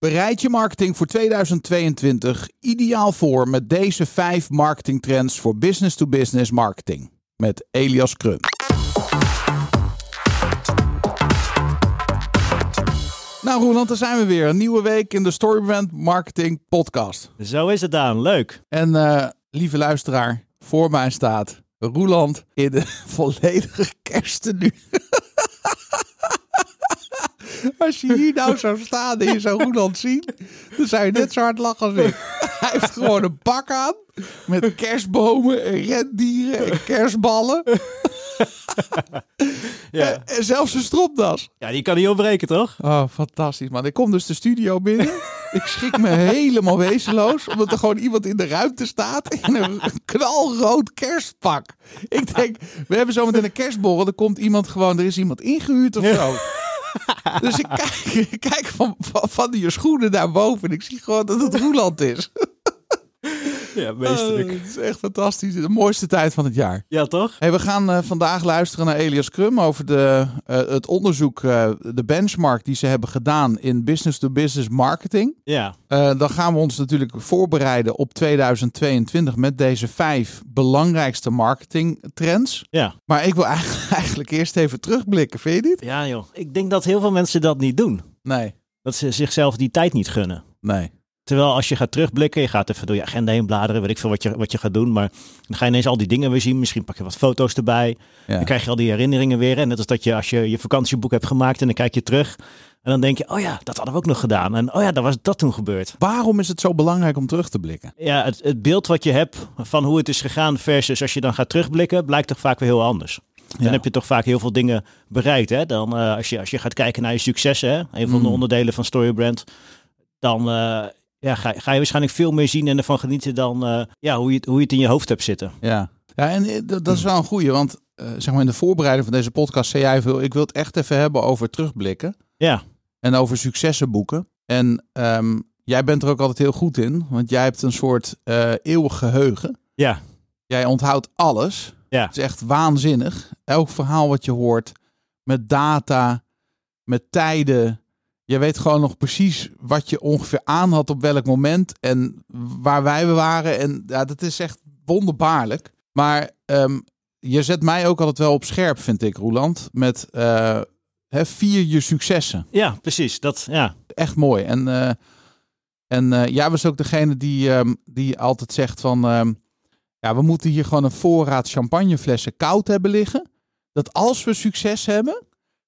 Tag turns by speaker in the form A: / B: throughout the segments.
A: Bereid je marketing voor 2022 ideaal voor met deze vijf marketingtrends voor business-to-business marketing. Met Elias Krum. Nou Roland, daar zijn we weer. Een nieuwe week in de Storybrand Marketing Podcast.
B: Zo is het dan, leuk.
A: En uh, lieve luisteraar, voor mij staat Roland in de volledige kersttenue. Als je hier nou zou staan en je zou Roland zien, dan zou je net zo hard lachen als ik. Hij heeft gewoon een pak aan met kerstbomen en rendieren en kerstballen. ja. En zelfs een stropdas.
B: Ja, die kan niet opbreken, toch?
A: Oh, fantastisch, man. Ik kom dus de studio binnen. Ik schrik me helemaal wezenloos, omdat er gewoon iemand in de ruimte staat in een knalrood kerstpak. Ik denk, we hebben zometeen een kerstborrel. Er komt iemand gewoon, er is iemand ingehuurd of zo. Dus ik kijk, kijk van, van, van die schoenen naar boven en ik zie gewoon dat het Roeland is.
B: Ja, meesterlijk.
A: het is echt fantastisch. De mooiste tijd van het jaar.
B: Ja, toch?
A: Hey, we gaan uh, vandaag luisteren naar Elias Krum over de, uh, het onderzoek, uh, de benchmark die ze hebben gedaan in business-to-business marketing.
B: Ja.
A: dan gaan we ons natuurlijk voorbereiden op 2022 met deze vijf belangrijkste marketingtrends.
B: Ja.
A: Maar ik wil eigenlijk, eigenlijk eerst even terugblikken, vind je niet?
B: Ja, joh. Ik denk dat heel veel mensen dat niet doen.
A: Nee.
B: Dat ze zichzelf die tijd niet gunnen.
A: Nee.
B: Terwijl als je gaat terugblikken, je gaat even door je agenda heen bladeren, weet ik veel wat je, wat je gaat doen. Maar dan ga je ineens al die dingen weer zien. Misschien pak je wat foto's erbij. Ja. Dan krijg je al die herinneringen weer. En net als dat je als je je vakantieboek hebt gemaakt en dan kijk je terug. En dan denk je, oh ja, dat hadden we ook nog gedaan. En oh ja, dat was dat toen gebeurd.
A: Waarom is het zo belangrijk om terug te blikken?
B: Ja, het, het beeld wat je hebt van hoe het is gegaan versus als je dan gaat terugblikken, blijkt toch vaak weer heel anders. Dan ja. heb je toch vaak heel veel dingen bereikt. Hè? Dan, uh, als, je, als je gaat kijken naar je successen, hè? een van de onderdelen van Storybrand, dan uh, ja, ga, ga, je waarschijnlijk veel meer zien en ervan genieten dan uh, ja, hoe, je het, hoe je het in je hoofd hebt zitten.
A: Ja, ja en dat is wel een goeie, want uh, zeg maar in de voorbereiding van deze podcast zei jij veel, ik wil het echt even hebben over terugblikken.
B: Ja.
A: En over successen boeken. En um, jij bent er ook altijd heel goed in, want jij hebt een soort uh, eeuwig geheugen.
B: Ja.
A: Jij onthoudt alles.
B: Ja.
A: Het is echt waanzinnig. Elk verhaal wat je hoort, met data, met tijden, je weet gewoon nog precies wat je ongeveer aan had op welk moment en waar wij waren. En ja, dat is echt wonderbaarlijk. Maar um, je zet mij ook altijd wel op scherp, vind ik, Roland. Met uh, hè, vier je successen.
B: Ja, precies. Dat, ja.
A: Echt mooi. En, uh, en uh, jij was ook degene die, um, die altijd zegt van... Um, ja, we moeten hier gewoon een voorraad champagneflessen koud hebben liggen. Dat als we succes hebben,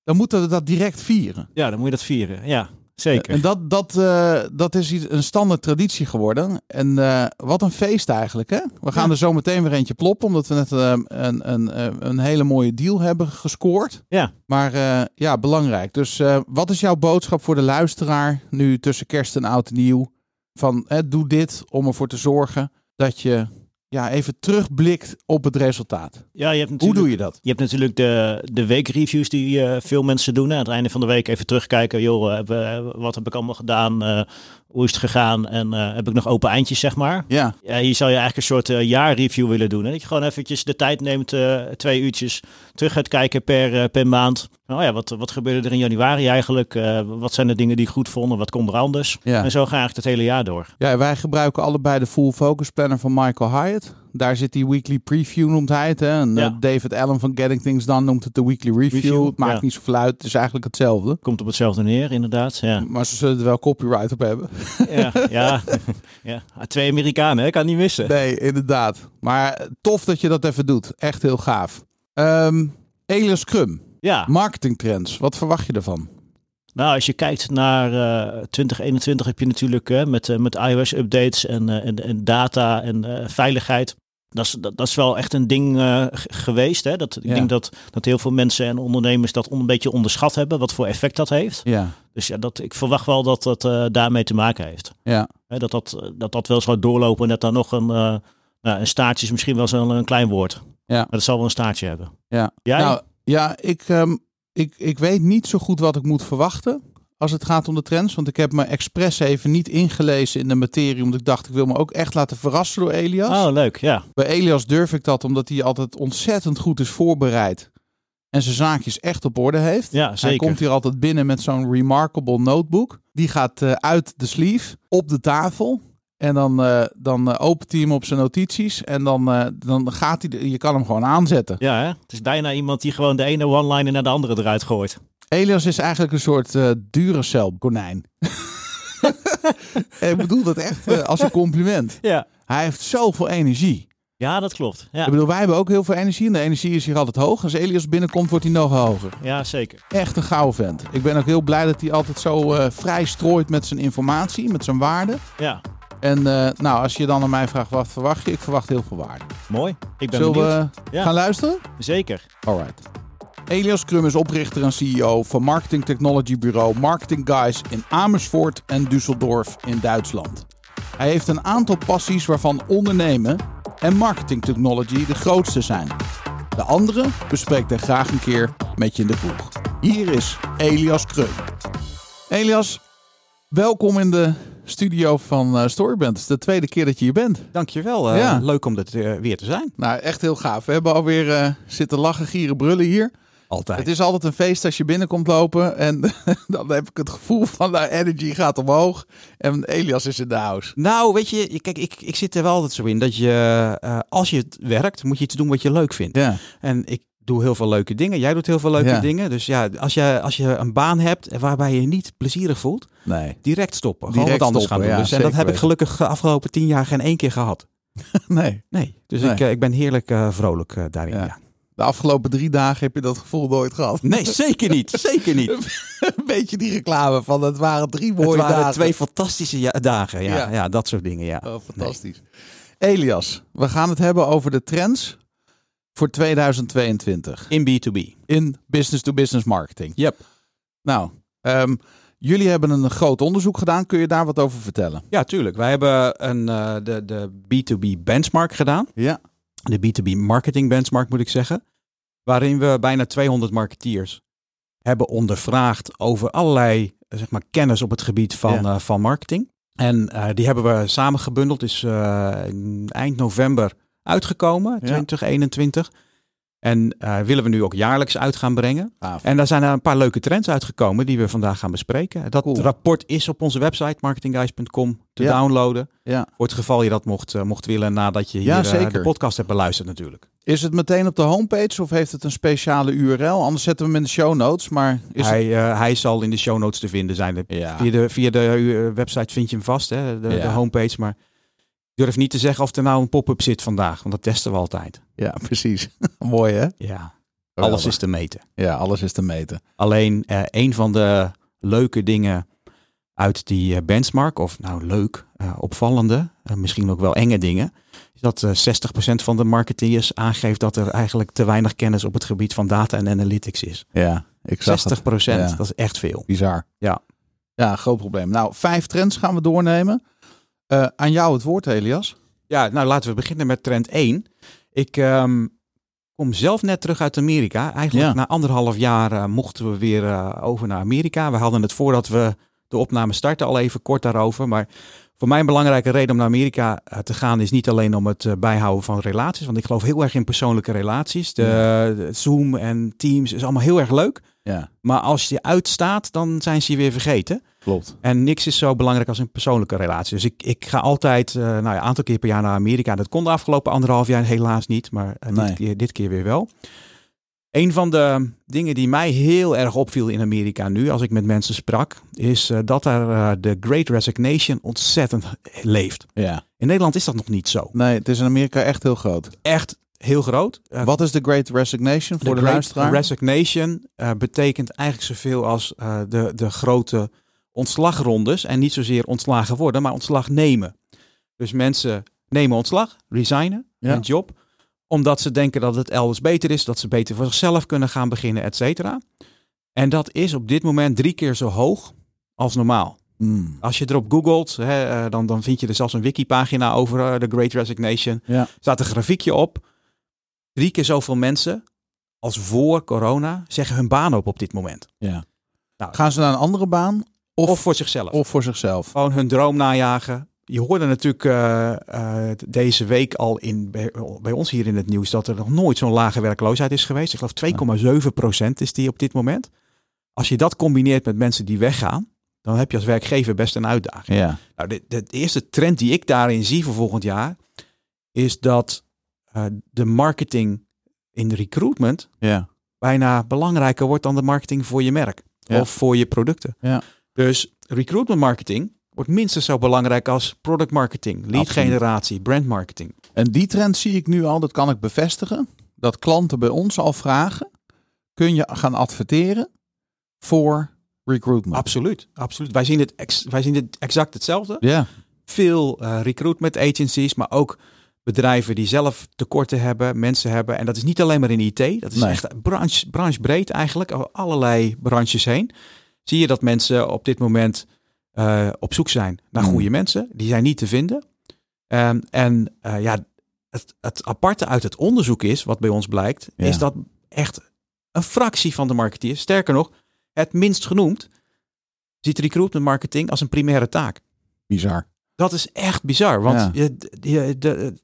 A: dan moeten we dat direct vieren.
B: Ja, dan moet je dat vieren. Ja, zeker.
A: En dat, dat, uh, dat is een standaard traditie geworden. En uh, wat een feest eigenlijk, hè? We gaan ja. er zo meteen weer eentje ploppen, omdat we net uh, een, een, een hele mooie deal hebben gescoord.
B: Ja.
A: Maar ja, belangrijk. Dus wat is jouw boodschap voor de luisteraar nu tussen kerst en oud en nieuw? Van, doe dit om ervoor te zorgen dat je ja, even terugblikt op het resultaat.
B: Ja, je hebt
A: Hoe doe je dat?
B: Je hebt natuurlijk de, de weekreviews die uh, veel mensen doen. Aan het einde van de week even terugkijken. Joh, uh, wat heb ik allemaal gedaan? Uh, hoe is het gegaan? En heb ik nog open eindjes, zeg maar?
A: Ja.
B: ja hier zou je eigenlijk een soort jaarreview willen doen. Hè? Dat je gewoon eventjes de tijd neemt, twee uurtjes, terug gaat kijken per, per maand. Nou ja, wat, wat gebeurde er in januari eigenlijk? wat zijn de dingen die ik goed vond? Wat komt er anders?
A: Ja.
B: En zo ga ik het hele jaar door.
A: Ja, wij gebruiken allebei de Full Focus Planner van Michael Hyatt. Daar zit die weekly preview noemt hij het. Hè? En
B: ja.
A: uh, David Allen van Getting Things Done noemt het de weekly review.
B: Review,
A: het maakt
B: ja.
A: niet zoveel uit. Het is eigenlijk hetzelfde.
B: Komt op hetzelfde neer, inderdaad. Ja,
A: Maar ze zullen er wel copyright op hebben.
B: ja, ja. ja. Twee Amerikanen, hè? kan niet missen.
A: Nee, inderdaad. Maar tof dat je dat even doet. Echt heel gaaf. Um, Elias Krum.
B: Ja.
A: Marketingtrends. Wat verwacht je ervan?
B: Nou, als je kijkt naar uh, 2021 heb je natuurlijk uh, met, uh, met iOS-updates en, uh, en, en, data en veiligheid. Dat is, dat, dat, is wel echt een ding geweest. Hè? Dat, ik
A: Ja.
B: denk dat, dat heel veel mensen en ondernemers dat on, een beetje onderschat hebben, wat voor effect dat heeft.
A: Ja,
B: Dus ja, dat, ik verwacht wel dat dat eh, daarmee te maken heeft.
A: ja.
B: Hè, dat, dat, dat dat wel gaat doorlopen en dat dan nog een, eh, nou, een staartje is misschien wel zo'n een klein woord.
A: Ja.
B: Maar dat zal wel een staartje hebben.
A: ja.
B: Jij?
A: Nou, ja, ik, ehm, ik, ik weet niet zo goed wat ik moet verwachten als het gaat om de trends. Want ik heb me expres even niet ingelezen in de materie. Omdat ik dacht, ik wil me ook echt laten verrassen door Elias.
B: Oh, leuk. Ja.
A: Bij Elias durf ik dat, omdat hij altijd ontzettend goed is voorbereid. En zijn zaakjes echt op orde heeft.
B: Ja,
A: Hij
B: zeker.
A: komt hier altijd binnen met zo'n remarkable notebook. Die gaat eh, uit de sleeve op de tafel. En dan, eh, dan eh, opent hij hem op zijn notities. En dan, dan gaat hij... Je kan hem gewoon aanzetten.
B: Ja, hè? het is bijna iemand die gewoon de ene one-liner naar de andere eruit gooit.
A: Elias is eigenlijk een soort eh Duracell konijn. ik bedoel dat echt eh, als een compliment.
B: Ja.
A: Hij heeft zoveel energie.
B: Ja, dat klopt. Ja,
A: Ik bedoel, wij hebben ook heel veel energie. En de energie is hier altijd hoog. Als Elias binnenkomt, wordt hij nog hoger.
B: ja zeker.
A: Echt een gouden vent. Ik ben ook heel blij dat hij altijd zo eh, vrij strooit met zijn informatie, met zijn waarde.
B: Ja,
A: En nou, als je dan aan mij vraagt, wat verwacht je? Ik verwacht heel veel waarde.
B: mooi. Ik ben
A: Zullen
B: benieuwd.
A: we
B: Ja.
A: gaan luisteren?
B: Zeker.
A: Alright. Elias Krum is oprichter en CEO van marketing technology bureau Marketing Guys in Amersfoort en Düsseldorf in Duitsland. Hij heeft een aantal passies waarvan ondernemen en marketing technology de grootste zijn. De andere bespreekt hij graag een keer met je in de kroeg. Hier is Elias Krum. Elias, welkom in de studio van eh, Storyband. Het is de tweede keer dat je hier bent.
C: Dankjewel. eh
A: Ja.
C: Leuk om dit eh, weer te zijn.
A: Nou, echt heel gaaf. We hebben alweer eh, zitten lachen, gieren, brullen hier.
C: Altijd.
A: Het is altijd een feest als je binnenkomt lopen. En dan heb ik het gevoel van, nou, energy gaat omhoog. En Elias is in de house.
C: Nou, weet je, kijk, ik, ik zit er wel altijd zo in dat je, eh, als je het werkt, moet je iets doen wat je leuk vindt.
A: Ja,
C: En ik doe heel veel leuke dingen. Jij doet heel veel leuke
A: Ja.
C: dingen. Dus ja, als je, als je een baan hebt waarbij je niet plezierig voelt,
A: nee.
C: direct stoppen. Gewoon
A: Direct
C: wat anders
A: stoppen,
C: gaan doen.
A: ja,
C: dus, en dat heb ik gelukkig de afgelopen tien jaar geen één keer gehad.
A: Nee.
C: Nee. Dus
A: Nee.
C: Ik, eh, ik ben heerlijk eh, vrolijk daarin.
A: Ja. De afgelopen drie dagen heb je dat gevoel nooit gehad.
C: Nee, zeker niet. Zeker niet.
A: een beetje die reclame van het waren drie mooie
C: Het waren
A: dagen.
C: twee fantastische ja- dagen. Ja,
A: Ja.
C: ja. dat soort dingen. Ja.
A: Oh, fantastisch. Elias, we gaan het hebben over de trends voor 2022
C: In B2B.
A: in business-to-business marketing.
C: Yep.
A: Nou, ehm, jullie hebben een groot onderzoek gedaan. Kun je daar wat over vertellen?
C: Ja, tuurlijk. Wij hebben een, eh, de, de B2B benchmark gedaan.
A: Ja.
C: De B2B marketing benchmark moet ik zeggen. Waarin we bijna 200 marketeers hebben ondervraagd over allerlei eh, zeg maar, kennis op het gebied van,
A: Ja.
C: eh, van marketing. En eh, die hebben we samengebundeld. Is in eind november uitgekomen,
A: Ja.
C: 2021. En eh, willen we nu ook jaarlijks uit gaan brengen. En daar zijn er een paar leuke trends uitgekomen die we vandaag gaan bespreken. Dat
A: Cool.
C: rapport is op onze website marketingguys.com te
A: Ja.
C: downloaden.
A: Ja.
C: Voor het geval je dat mocht, eh, mocht willen nadat je hier
A: Ja,
C: eh, de podcast hebt beluisterd natuurlijk.
A: Is het meteen op de homepage of heeft het een speciale URL? Anders zetten we hem in de show notes. Maar is
C: Hij, hij zal in de show notes te vinden zijn. Via, de, via de website vind je hem vast, hè, de, de homepage. Maar durf niet te zeggen of er nou een pop-up zit vandaag, want dat testen we altijd.
A: ja, precies. Mooi hè?
C: Ja,
A: Geweldig.
C: alles is te meten.
A: Ja, alles is te meten.
C: Alleen eh, een van de leuke dingen uit die eh, benchmark, of nou leuk, eh, opvallende, eh, misschien ook wel enge dingen, is dat eh 60% van de marketeers aangeeft dat er eigenlijk te weinig kennis op het gebied van data en analytics is.
A: Ja, ik zag
C: 60%,
A: het. Ja.
C: dat is echt veel.
A: Bizar.
C: Ja.
A: Ja, groot probleem. Nou, vijf trends gaan we doornemen. Eh, aan jou het woord, Elias.
C: Ja, nou laten we beginnen met trend 1. Ik ehm, kom zelf net terug uit Amerika. Eigenlijk
A: Ja.
C: na anderhalf jaar eh, mochten we weer eh, over naar Amerika. We hadden het voordat we de opname starten al even kort daarover. Maar voor mij een belangrijke reden om naar Amerika eh, te gaan is niet alleen om het eh, bijhouden van relaties. Want ik geloof heel erg in persoonlijke relaties. De, de Zoom en Teams is allemaal heel erg leuk.
A: Ja,
C: Maar als je uitstaat, dan zijn ze je weer vergeten.
A: klopt.
C: En niks is zo belangrijk als een persoonlijke relatie. Dus ik, ik ga altijd eh, nou ja, een aantal keer per jaar naar Amerika. Dat kon de afgelopen anderhalf jaar helaas niet, maar
A: Nee.
C: dit, keer, dit keer weer wel. Een van de dingen die mij heel erg opviel in Amerika nu, als ik met mensen sprak, is eh, dat daar eh, de Great Resignation ontzettend leeft.
A: Ja.
C: In Nederland is dat nog niet zo.
A: Nee, het is in Amerika echt heel groot.
C: Echt heel groot. Eh,
A: Wat is de Great Resignation voor de,
C: Great
A: luisteraar?
C: Resignation betekent eigenlijk zoveel als de, de grote ontslagrondes. En niet zozeer ontslagen worden, maar ontslag nemen. Dus mensen nemen ontslag, resignen,
A: Ja.
C: een job. Omdat ze denken dat het elders beter is, dat ze beter voor zichzelf kunnen gaan beginnen, et cetera. En dat is op dit moment drie keer zo hoog als normaal.
A: Hmm.
C: Als je erop googelt, hè, eh, dan, dan vind je er zelfs een wikipagina over eh, de Great Resignation.
A: Ja.
C: Staat een grafiekje op. Drie keer zoveel mensen als voor corona zeggen hun baan op op dit moment.
A: ja.
C: Nou.
A: Gaan ze naar een andere baan of,
C: Of, voor zichzelf.
A: of voor zichzelf?
C: Gewoon hun droom najagen. Je hoorde natuurlijk eh, eh, deze week al in, bij, bij ons hier in het nieuws dat er nog nooit zo'n lage werkloosheid is geweest. Ik geloof 2,7 procent is die op dit moment. Als je dat combineert met mensen die weggaan, dan heb je als werkgever best een uitdaging.
A: Ja.
C: Nou, de, de, de eerste trend die ik daarin zie voor volgend jaar is dat eh, de marketing in recruitment
A: Ja.
C: bijna belangrijker wordt dan de marketing voor je merk
A: Ja.
C: of voor je producten.
A: Ja.
C: Dus recruitment marketing wordt minstens zo belangrijk als product marketing, lead
A: Absoluut.
C: generatie, brand marketing.
A: En die trend zie ik nu al, dat kan ik bevestigen. Dat klanten bij ons al vragen, kun je gaan adverteren voor recruitment?
C: Absoluut, absoluut. Wij zien het, ex- wij zien het exact hetzelfde.
A: Ja,
C: Veel eh, recruitment agencies, maar ook bedrijven die zelf tekorten hebben, mensen hebben. En dat is niet alleen maar in IT, dat is
A: Nee.
C: echt branche, branchebreed eigenlijk, over allerlei branches heen. Zie je dat mensen op dit moment eh, op zoek zijn naar
A: Mm.
C: goede mensen. Die zijn niet te vinden. Ehm, en eh, ja, het, het aparte uit het onderzoek is, wat bij ons blijkt,
A: Ja.
C: is dat echt een fractie van de marketeers, sterker nog, het minst genoemd, ziet recruitment marketing als een primaire taak.
A: bizar.
C: Dat is echt bizar, want
A: Ja.
C: je, de,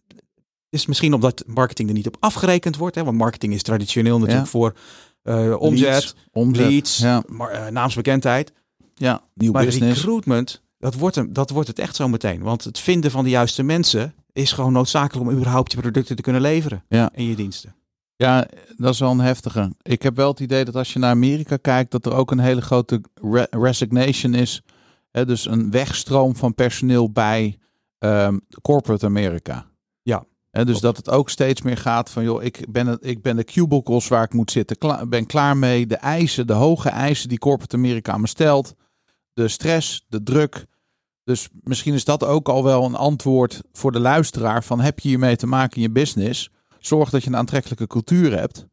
C: is misschien omdat marketing er niet op afgerekend wordt, hè, want marketing is traditioneel natuurlijk
A: Ja.
C: voor eh, omzet,
A: Leads, omzet.
C: leads,
A: Ja,
C: maar, naamsbekendheid.
A: Ja. nieuw
C: Maar
A: business.
C: recruitment, dat wordt, hem, dat wordt het echt zo meteen. Want het vinden van de juiste mensen is gewoon noodzakelijk om überhaupt je producten te kunnen leveren
A: Ja.
C: en je diensten.
A: Ja, dat is wel een heftige. Ik heb wel het idee dat als je naar Amerika kijkt, dat er ook een hele grote re- resignation is. Hè, dus een wegstroom van personeel bij ehm, corporate Amerika.
C: Ja,
A: Hè, dus dat het ook steeds meer gaat van, joh, ik ben, het, ik ben de cubicles waar ik moet zitten, ben klaar mee. De eisen, de hoge eisen die corporate Amerika me stelt. De stress, de druk. Dus misschien is dat ook al wel een antwoord voor de luisteraar van, heb je hiermee te maken in je business? Zorg dat je een aantrekkelijke cultuur hebt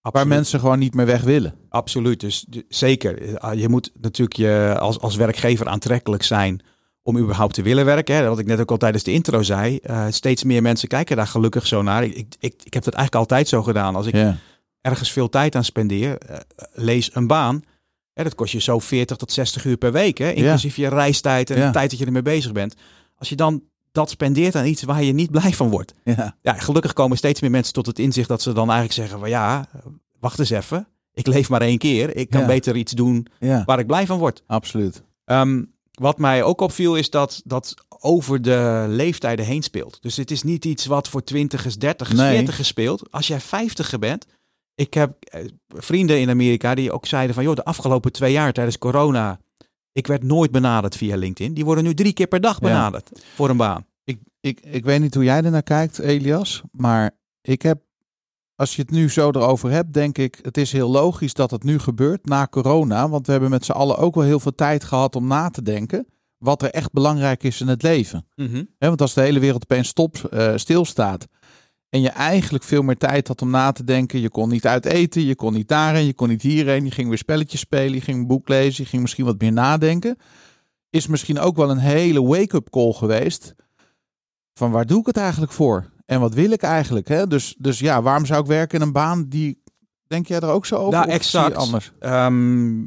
A: waar mensen gewoon niet meer weg willen.
C: Absoluut, dus zeker. Eh, Je moet natuurlijk je als, als werkgever aantrekkelijk zijn om überhaupt te willen werken. Hè. Wat ik net ook al tijdens de intro zei. eh, steeds meer mensen kijken daar gelukkig zo naar. Ik, ik, ik, heb dat eigenlijk altijd zo gedaan. Als ik
A: Ja,
C: ergens veel tijd aan spendeer, eh, lees een baan. Hè, dat kost je zo 40 tot 60 uur per week. Hè, inclusief je reistijd en
A: Ja.
C: de tijd dat je ermee bezig bent. Als je dan dat spendeert aan iets waar je niet blij van wordt.
A: ja,
C: Ja, gelukkig komen steeds meer mensen tot het inzicht dat ze dan eigenlijk zeggen van ja, wacht eens even. Ik leef maar één keer. Ik kan
A: Ja.
C: beter iets doen waar ik blij van word.
A: absoluut.
C: Ehm, wat mij ook opviel is dat dat over de leeftijden heen speelt. Dus het is niet iets wat voor twintigers, dertigers,
A: Nee.
C: veertigers speelt. Als jij vijftiger bent. Ik heb eh, vrienden in Amerika die ook zeiden van... joh, de afgelopen twee jaar tijdens corona... ik werd nooit benaderd via LinkedIn. Die worden nu drie keer per dag
A: Ja.
C: benaderd voor een baan.
A: Ik, ik, ik weet niet hoe jij er naar kijkt, Elias, maar ik heb, als je het nu zo erover hebt, denk ik, het is heel logisch dat het nu gebeurt na corona, want we hebben met z'n allen ook wel heel veel tijd gehad om na te denken wat er echt belangrijk is in het leven. Hè, want als de hele wereld opeens stop, eh, stilstaat en je eigenlijk veel meer tijd had om na te denken, je kon niet uit eten, je kon niet daarheen, je kon niet hierheen, je ging weer spelletjes spelen, je ging een boek lezen, je ging misschien wat meer nadenken, is misschien ook wel een hele wake-up call geweest van waar doe ik het eigenlijk voor? En wat wil ik eigenlijk? Hè? Dus, dus ja, waarom zou ik werken in een baan die, denk jij er ook zo over?
C: Nou, exact.
A: anders?
C: Ehm,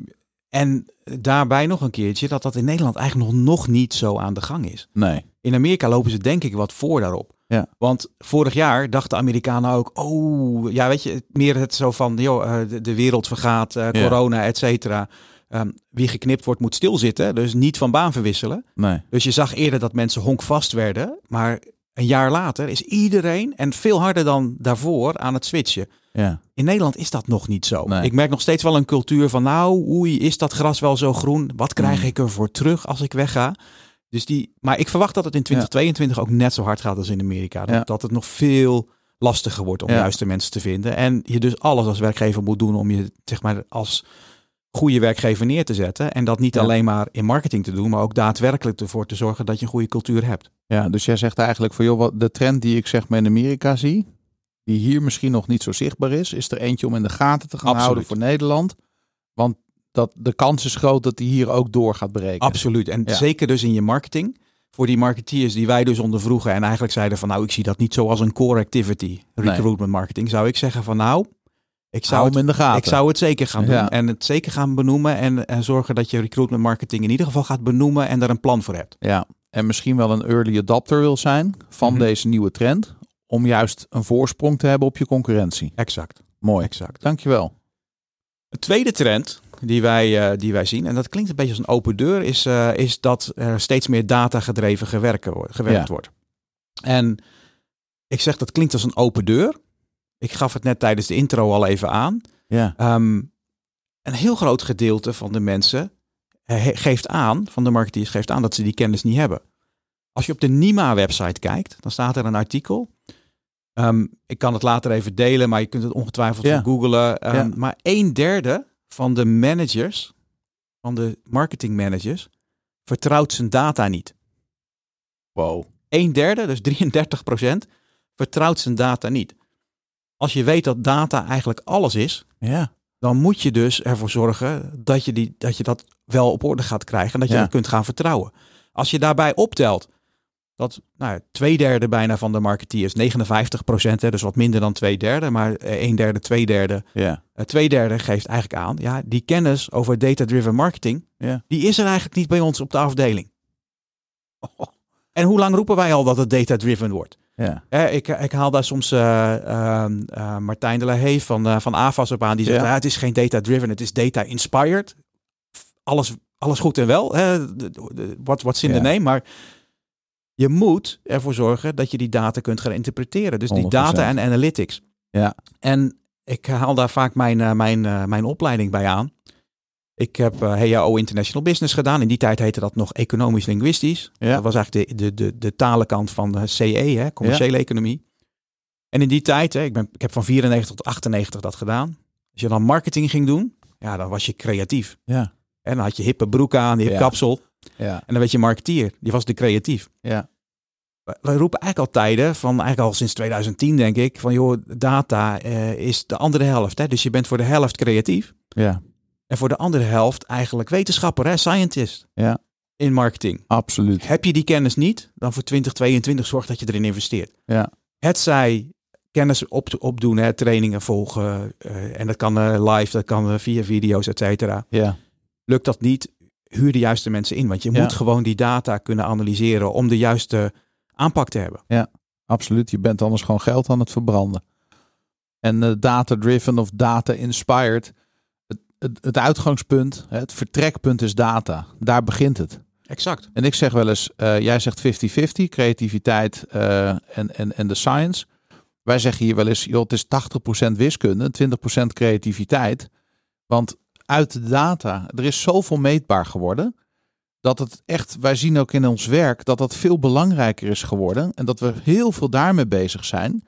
C: en daarbij nog een keertje dat dat in Nederland eigenlijk nog, nog niet zo aan de gang is.
A: Nee.
C: In Amerika lopen ze denk ik wat voor daarop.
A: Ja.
C: Want vorig jaar dachten Amerikanen ook, oh, ja, weet je, meer het zo van, joh, eh, de, de wereld vergaat, eh, corona, et cetera. Ehm, wie geknipt wordt moet stilzitten, dus niet van baan verwisselen.
A: Nee.
C: Dus je zag eerder dat mensen honkvast werden, maar een jaar later is iedereen, en veel harder dan daarvoor, aan het switchen.
A: Ja.
C: In Nederland is dat nog niet zo.
A: Nee.
C: Ik merk nog steeds wel een cultuur van, nou, oei, is dat gras wel zo groen? Wat krijg
A: Mm.
C: ik ervoor terug als ik wegga? Dus die, maar ik verwacht dat het in 2022 ook net zo hard gaat als in Amerika. Dat,
A: Ja.
C: dat het nog veel lastiger wordt om
A: Ja.
C: juiste mensen te vinden. En je dus alles als werkgever moet doen om je zeg maar als goede werkgever neer te zetten. En dat niet alleen maar in marketing te doen, maar ook daadwerkelijk ervoor te zorgen dat je een goede cultuur hebt.
A: Ja, dus jij zegt eigenlijk van joh, wat de trend die ik zeg maar in Amerika zie, die hier misschien nog niet zo zichtbaar is, is er eentje om in de gaten te gaan
C: Absoluut.
A: houden voor Nederland. Want dat, de kans is groot dat die hier ook door gaat breken.
C: Absoluut. En
A: Ja.
C: zeker dus in je marketing. Voor die marketeers die wij dus ondervroegen en eigenlijk zeiden van nou, ik zie dat niet zo als een core activity, recruitment marketing, zou ik zeggen van nou, ik zou, het,
A: hem in de gaten.
C: ik zou het zeker gaan doen.
A: Ja.
C: En het zeker gaan benoemen en, en zorgen dat je recruitment marketing in ieder geval gaat benoemen en daar een plan voor hebt.
A: Ja, en misschien wel een early adopter wil zijn van
C: Mhm.
A: deze nieuwe trend, om juist een voorsprong te hebben op je concurrentie.
C: Exact.
A: Mooi.
C: Exact.
A: Dankjewel.
C: Een tweede trend die wij, uh, die wij zien, en dat klinkt een beetje als een open deur, is, uh, is dat er steeds meer data gedreven gewerkt, gewerkt ja. wordt. En ik zeg dat klinkt als een open deur. Ik gaf het net tijdens de intro al even aan.
A: Ja.
C: Um, een heel groot gedeelte van de mensen geeft aan, van de marketeers geeft aan dat ze die kennis niet hebben. Als je op de Nima-website kijkt, dan staat er een artikel. Um, ik kan het later even delen, maar je kunt het ongetwijfeld ja. googlen. Um, ja. Maar een derde van de managers, van de marketing managers, vertrouwt zijn data niet.
A: Wow.
C: Een derde, dus 33 procent, vertrouwt zijn data niet. Als je weet dat data eigenlijk alles is,
A: ja.
C: dan moet je dus ervoor zorgen dat je, die, dat, je dat wel op orde gaat krijgen en dat je
A: Ja.
C: dat kunt gaan vertrouwen. Als je daarbij optelt dat nou, twee derde bijna van de marketeers, 59 procent, dus wat minder dan twee derde, maar eh, een derde, twee derde,
A: Ja.
C: eh, twee derde geeft eigenlijk aan, ja, die kennis over data-driven marketing,
A: Ja.
C: die is er eigenlijk niet bij ons op de afdeling. En hoe lang roepen wij al dat het data-driven wordt?
A: Ja.
C: Ik, ik haal daar soms eh, Martijn de la Haye van, van AFAS op aan. Die zegt,
A: Ja.
C: ja. het is geen data-driven, het is data-inspired. Alles, alles goed en wel, de- de- wat what's in
A: Ja.
C: the name. Maar je moet ervoor zorgen dat je die data kunt gaan interpreteren. Dus die
A: 100%.
C: data en analytics.
A: Ja.
C: En ik haal daar vaak mijn, eh, mijn, eh, mijn opleiding bij aan. Ik heb eh HAO International Business gedaan. In die tijd heette dat nog economisch-linguistisch.
A: Ja.
C: Dat was eigenlijk de, de, de, de talenkant van de CE, hè, commerciële economie. En in die tijd, hè, ik, ben, ik heb van 94 tot 98 dat gedaan. Als je dan marketing ging doen, ja, dan was je creatief.
A: Ja.
C: En dan had je hippe broek aan, hip
A: Ja.
C: kapsel.
A: Ja.
C: En dan werd je marketeer. Die was de creatief.
A: Ja.
C: Wij- roepen eigenlijk al tijden, van eigenlijk al sinds 2010 denk ik, van joh, data eh, is de andere helft. Hè? Dus je bent voor de helft creatief.
A: Ja.
C: En voor de andere helft eigenlijk wetenschapper, hè? scientist.
A: Ja.
C: In marketing.
A: Absoluut.
C: Heb je die kennis niet, dan voor 2022 zorg dat je erin investeert.
A: Ja.
C: Het zij kennis op, opdoen, hè? trainingen volgen. eh, en dat kan eh, live, dat kan via video's, et cetera.
A: Ja.
C: Lukt dat niet, huur de juiste mensen in. Want je
A: Ja.
C: moet gewoon die data kunnen analyseren om de juiste aanpak te hebben.
A: Absoluut. Je bent anders gewoon geld aan het verbranden. En eh, data-driven of data-inspired. Het, het, het uitgangspunt, het vertrekpunt is data. Daar begint het.
C: Exact.
A: En ik zeg wel eens, eh, jij zegt 50-50, creativiteit eh, en, en, en de science. Wij zeggen hier wel eens, joh, het is 80% wiskunde, 20% creativiteit. Want uit de data, er is zoveel meetbaar geworden. Dat het echt, wij zien ook in ons werk dat dat veel belangrijker is geworden. En dat we heel veel daarmee bezig zijn.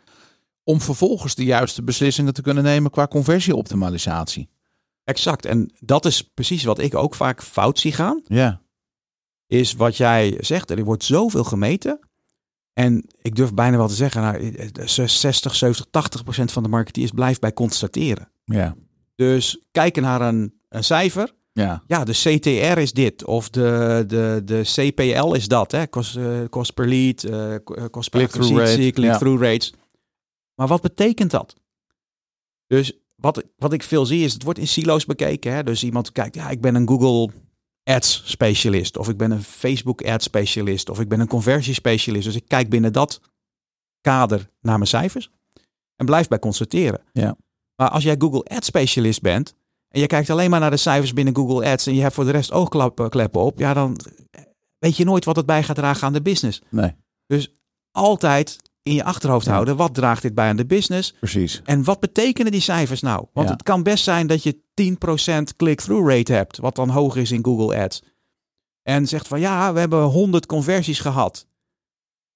A: Om vervolgens de juiste beslissingen te kunnen nemen qua conversieoptimalisatie.
C: Exact. En dat is precies wat ik ook vaak fout zie gaan.
A: Ja,
C: Is wat jij zegt, er wordt zoveel gemeten. En ik durf bijna wel te zeggen, nou, 60, 70, 80 procent van de marketeers blijft bij constateren.
A: ja,
C: Dus kijken naar een, een cijfer.
A: Ja,
C: Ja, de CTR is dit. Of de, de, de CPL is dat. Hè? Kost, eh, kost per lead, eh, eh, kost per
A: Click-through rate,
C: click-through rates. Maar wat betekent dat? Dus wat, wat ik veel zie is, het wordt in silo's bekeken. Hè? Dus iemand kijkt, ja, ik ben een Google Ads specialist. Of ik ben een Facebook Ads specialist. Of ik ben een conversiespecialist. Dus ik kijk binnen dat kader naar mijn cijfers. En blijf bij constateren.
A: Ja.
C: Maar als jij Google Ads specialist bent. En je kijkt alleen maar naar de cijfers binnen Google Ads. En je hebt voor de rest oogkleppen kleppen op. Ja, dan weet je nooit wat het bij gaat dragen aan de business.
A: nee,
C: Altijd in je achterhoofd
A: Ja.
C: houden. Wat draagt dit bij aan de business?
A: precies.
C: En wat betekenen die cijfers nou? Want
A: Ja.
C: het kan best zijn dat je 10% click-through rate hebt, wat dan hoger is in Google Ads. En zegt van ja, we hebben 100 conversies gehad.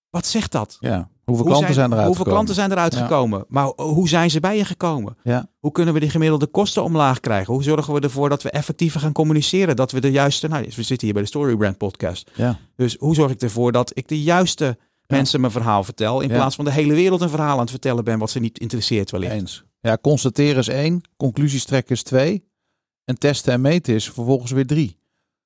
C: Wat zegt dat?
A: Ja, hoeveel
C: Hoe
A: klanten zijn, eruit
C: Hoeveel
A: gekomen?
C: klanten zijn eruit
A: Ja.
C: gekomen? Maar hoe zijn ze bij je gekomen?
A: Ja.
C: Hoe kunnen we de gemiddelde kosten omlaag krijgen? Hoe zorgen we ervoor dat we effectiever gaan communiceren? Dat we de juiste... Nou, we zitten hier bij de Storybrand podcast.
A: Ja.
C: Dus hoe zorg ik ervoor dat ik de juiste mensen mijn verhaal vertel... in plaats van de hele wereld een verhaal aan het vertellen ben... wat ze niet interesseert wellicht.
A: Eens. Ja, constateren is één, conclusies trekken is twee. En testen en meten is vervolgens weer drie.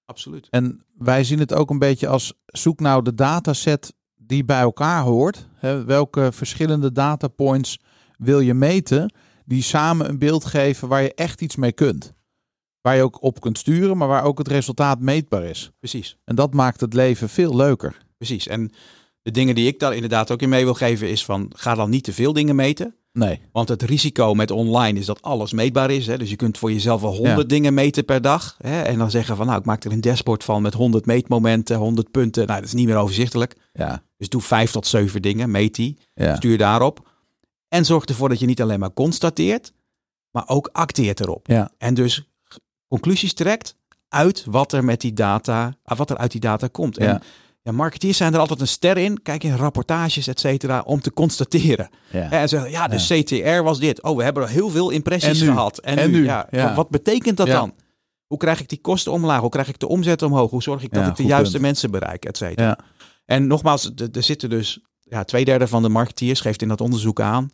C: Absoluut.
A: En wij zien het ook een beetje als zoek nou de dataset die bij elkaar hoort. Hè, welke verschillende datapoints wil je meten die samen een beeld geven waar je echt iets mee kunt. Waar je ook op kunt sturen, maar waar ook het resultaat meetbaar is.
C: Precies.
A: En dat maakt het leven veel leuker.
C: Precies. En de dingen die ik daar inderdaad ook in mee wil geven is van ga dan niet te veel dingen meten.
A: Nee.
C: Want het risico met online is dat alles meetbaar is. Hè? Dus je kunt voor jezelf wel honderd dingen meten per dag. Hè? En dan zeggen van nou, ik maak er een dashboard van met 100 meetmomenten, 100 punten. Nou, dat is niet meer overzichtelijk.
A: Ja.
C: Dus doe vijf tot zeven dingen, meet die,
A: Ja.
C: stuur daarop. En zorg ervoor dat je niet alleen maar constateert, maar ook acteert erop.
A: Ja.
C: En dus conclusies trekt uit wat er met die data, ah, wat er uit die data komt. En
A: Ja.
C: marketeers zijn er altijd een ster in. Kijk in rapportages, et cetera, om te constateren.
A: Ja.
C: En zeggen, ja, de CTR was dit. Oh, we hebben er heel veel impressies
A: En
C: gehad. En,
A: En
C: nu,
A: nu?
C: Ja,
A: Ja.
C: Wat, betekent dat dan? Hoe krijg ik die kosten omlaag? Hoe krijg ik de omzet omhoog? Hoe zorg ik dat ik de juiste
A: punt.
C: mensen bereik, et cetera? En nogmaals, er zitten dus ja, twee derde van de marketeers geeft in dat onderzoek aan.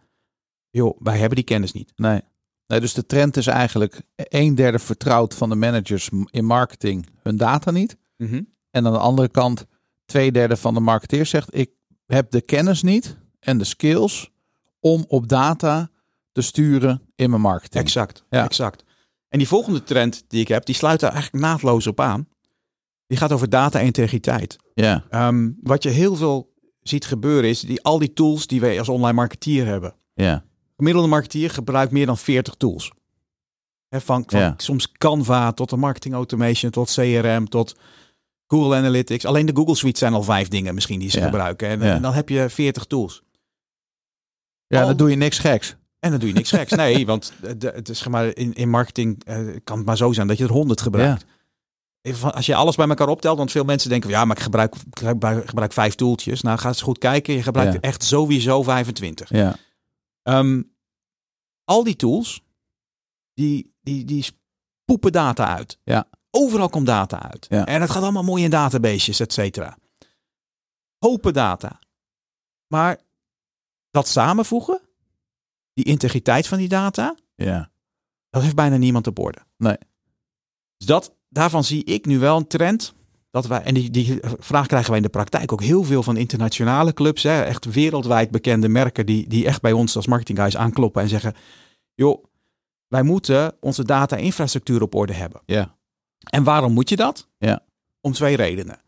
C: Joh, wij hebben die kennis niet.
A: Nee. nee. Dus de trend is eigenlijk een derde vertrouwt van de managers in marketing hun data niet. En aan de andere kant, twee derde van de marketeers zegt: Ik heb de kennis niet en de skills om op data te sturen in mijn marketing.
C: Exact,
A: Ja.
C: exact. En die volgende trend die ik heb, die sluit daar eigenlijk naadloos op aan. Die gaat over data-integriteit.
A: Ja,
C: Ehm, wat je heel veel ziet gebeuren is die, al die tools die wij als online marketeer hebben.
A: ja,
C: gemiddelde marketeer gebruikt meer dan 40 tools. Hè, van van
A: Ja.
C: soms Canva tot de marketing automation, tot CRM, tot Google Analytics. Alleen de Google Suite zijn al vijf dingen misschien die ze
A: Ja.
C: gebruiken. En, dan heb je 40 tools.
A: ja
C: Al-
A: dan doe je niks geks.
C: En dan doe je niks geks. Nee, want het is zeg maar in, in marketing eh, kan het maar zo zijn dat je er 100 gebruikt. Als je alles bij elkaar optelt, want veel mensen denken, ja, maar ik gebruik, ik gebruik, gebruik vijf toeltjes. Nou, ga eens goed kijken. Je gebruikt
A: Ja.
C: echt sowieso 25.
A: Ja,
C: Ehm, al die tools, die, die, die poepen data uit.
A: Ja.
C: Overal komt data uit.
A: Ja.
C: En het gaat allemaal mooi in databases, et cetera. Hopen data. Maar dat samenvoegen, die integriteit van die data,
A: ja,
C: dat heeft bijna niemand op orde.
A: Nee.
C: Dus dat, daarvan zie ik nu wel een trend. Dat wij, en die, die vraag krijgen wij in de praktijk ook heel veel van internationale clubs. Hè, echt wereldwijd bekende merken die, die echt bij ons als marketing guys aankloppen en zeggen... joh, wij moeten onze data-infrastructuur op orde hebben.
A: ja,
C: En waarom moet je dat?
A: Ja.
C: Om twee redenen.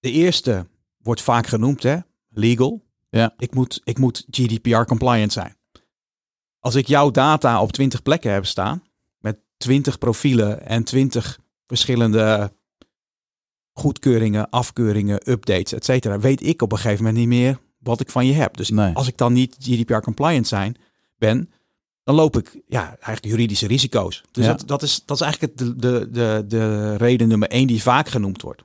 C: De eerste wordt vaak genoemd, hè? legal.
A: Ja.
C: Ik moet, ik moet GDPR-compliant zijn. Als ik jouw data op 20 plekken heb staan, met 20 profielen en 20 verschillende goedkeuringen, afkeuringen, updates, et cetera, weet ik op een gegeven moment niet meer wat ik van je heb. Dus
A: Nee.
C: als ik dan niet GDPR-compliant zijn ben, dan loop ik ja, eigenlijk juridische risico's. Dus
A: Ja.
C: dat, dat, is, dat is eigenlijk de, de, de, de reden nummer één die vaak genoemd wordt.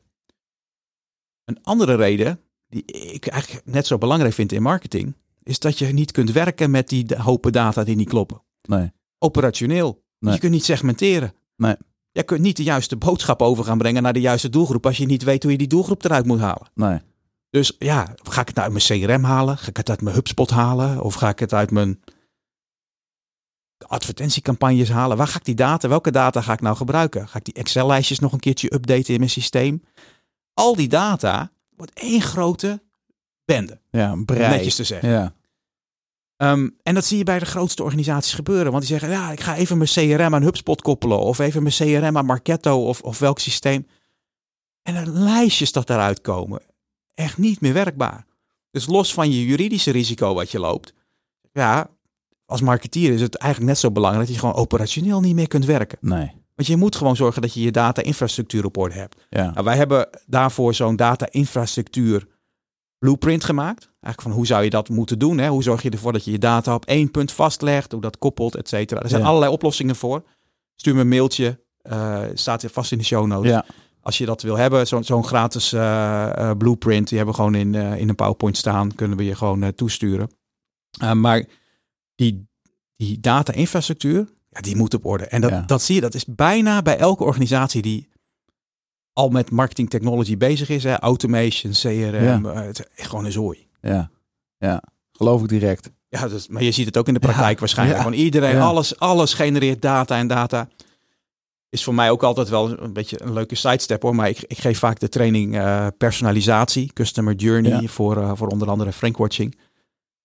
C: Een andere reden, die ik eigenlijk net zo belangrijk vind in marketing, is dat je niet kunt werken met die hopen data die niet kloppen.
A: nee,
C: Operationeel.
A: Nee.
C: Je kunt niet segmenteren.
A: Nee.
C: Je kunt niet de juiste boodschap over gaan brengen naar de juiste doelgroep als je niet weet hoe je die doelgroep eruit moet halen.
A: nee,
C: Dus ja, ga ik het uit mijn CRM halen? Ga ik het uit mijn HubSpot halen? Of ga ik het uit mijn advertentiecampagnes halen? Waar ga ik die data, welke data ga ik nou gebruiken? Ga ik die Excel-lijstjes nog een keertje updaten in mijn systeem? Al die data wordt één grote bende,
A: ja, een brei.
C: netjes te zeggen.
A: Ja,
C: Ehm, en dat zie je bij de grootste organisaties gebeuren. Want die zeggen, ja, ik ga even mijn CRM aan HubSpot koppelen. Of even mijn CRM aan Marketo of, of welk systeem. En de lijstjes dat daaruit komen, echt niet meer werkbaar. Dus los van je juridische risico wat je loopt. Ja, als marketeer is het eigenlijk net zo belangrijk dat je gewoon operationeel niet meer kunt werken.
A: nee,
C: Want je moet gewoon zorgen dat je je data-infrastructuur op orde hebt.
A: ja,
C: Nou, wij hebben daarvoor zo'n data-infrastructuur blueprint gemaakt. Eigenlijk van hoe zou je dat moeten doen? Hè? Hoe zorg je ervoor dat je je data op één punt vastlegt, hoe dat koppelt, et cetera. Er zijn
A: Ja.
C: allerlei oplossingen voor. Stuur me een mailtje, eh, staat er vast in de show notes.
A: ja,
C: Als je dat wil hebben, zo'n zo'n gratis eh, eh, blueprint, die hebben we gewoon in, in een PowerPoint staan, kunnen we je gewoon toesturen. Maar die, die data-infrastructuur, ja, die moet op orde. En dat,
A: Ja.
C: dat zie je, dat is bijna bij elke organisatie die al met marketing technology bezig is. Hè? Automation, CRM, eh, het is gewoon een zooi.
A: ja, ja, geloof ik direct.
C: Ja, dus, maar je ziet het ook in de praktijk
A: Ja,
C: waarschijnlijk. Gewoon iedereen, alles, alles genereert data en data. Is voor mij ook altijd wel een beetje een leuke sidestep hoor. Maar ik, ik geef vaak de training eh, personalisatie, customer journey voor, eh, voor onder andere Frankwatching.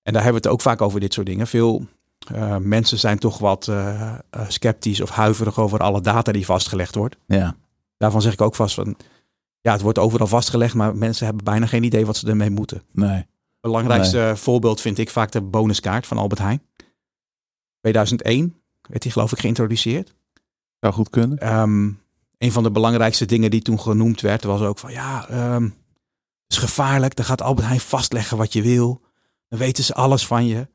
C: En daar hebben we het ook vaak over dit soort dingen. Veel eh, mensen zijn toch wat eh, eh, sceptisch of huiverig over alle data die vastgelegd wordt.
A: Ja,
C: Daarvan zeg ik ook vast van, ja, het wordt overal vastgelegd, maar mensen hebben bijna geen idee wat ze ermee moeten.
A: nee,
C: Belangrijkste voorbeeld vind ik vaak de bonuskaart van Albert Heijn. 2001 werd die geloof ik geïntroduceerd.
A: Zou goed kunnen.
C: Ehm, een van de belangrijkste dingen die toen genoemd werd was ook van ja, ehm, het is gevaarlijk. Dan gaat Albert Heijn vastleggen wat je wil. Dan weten ze alles van je.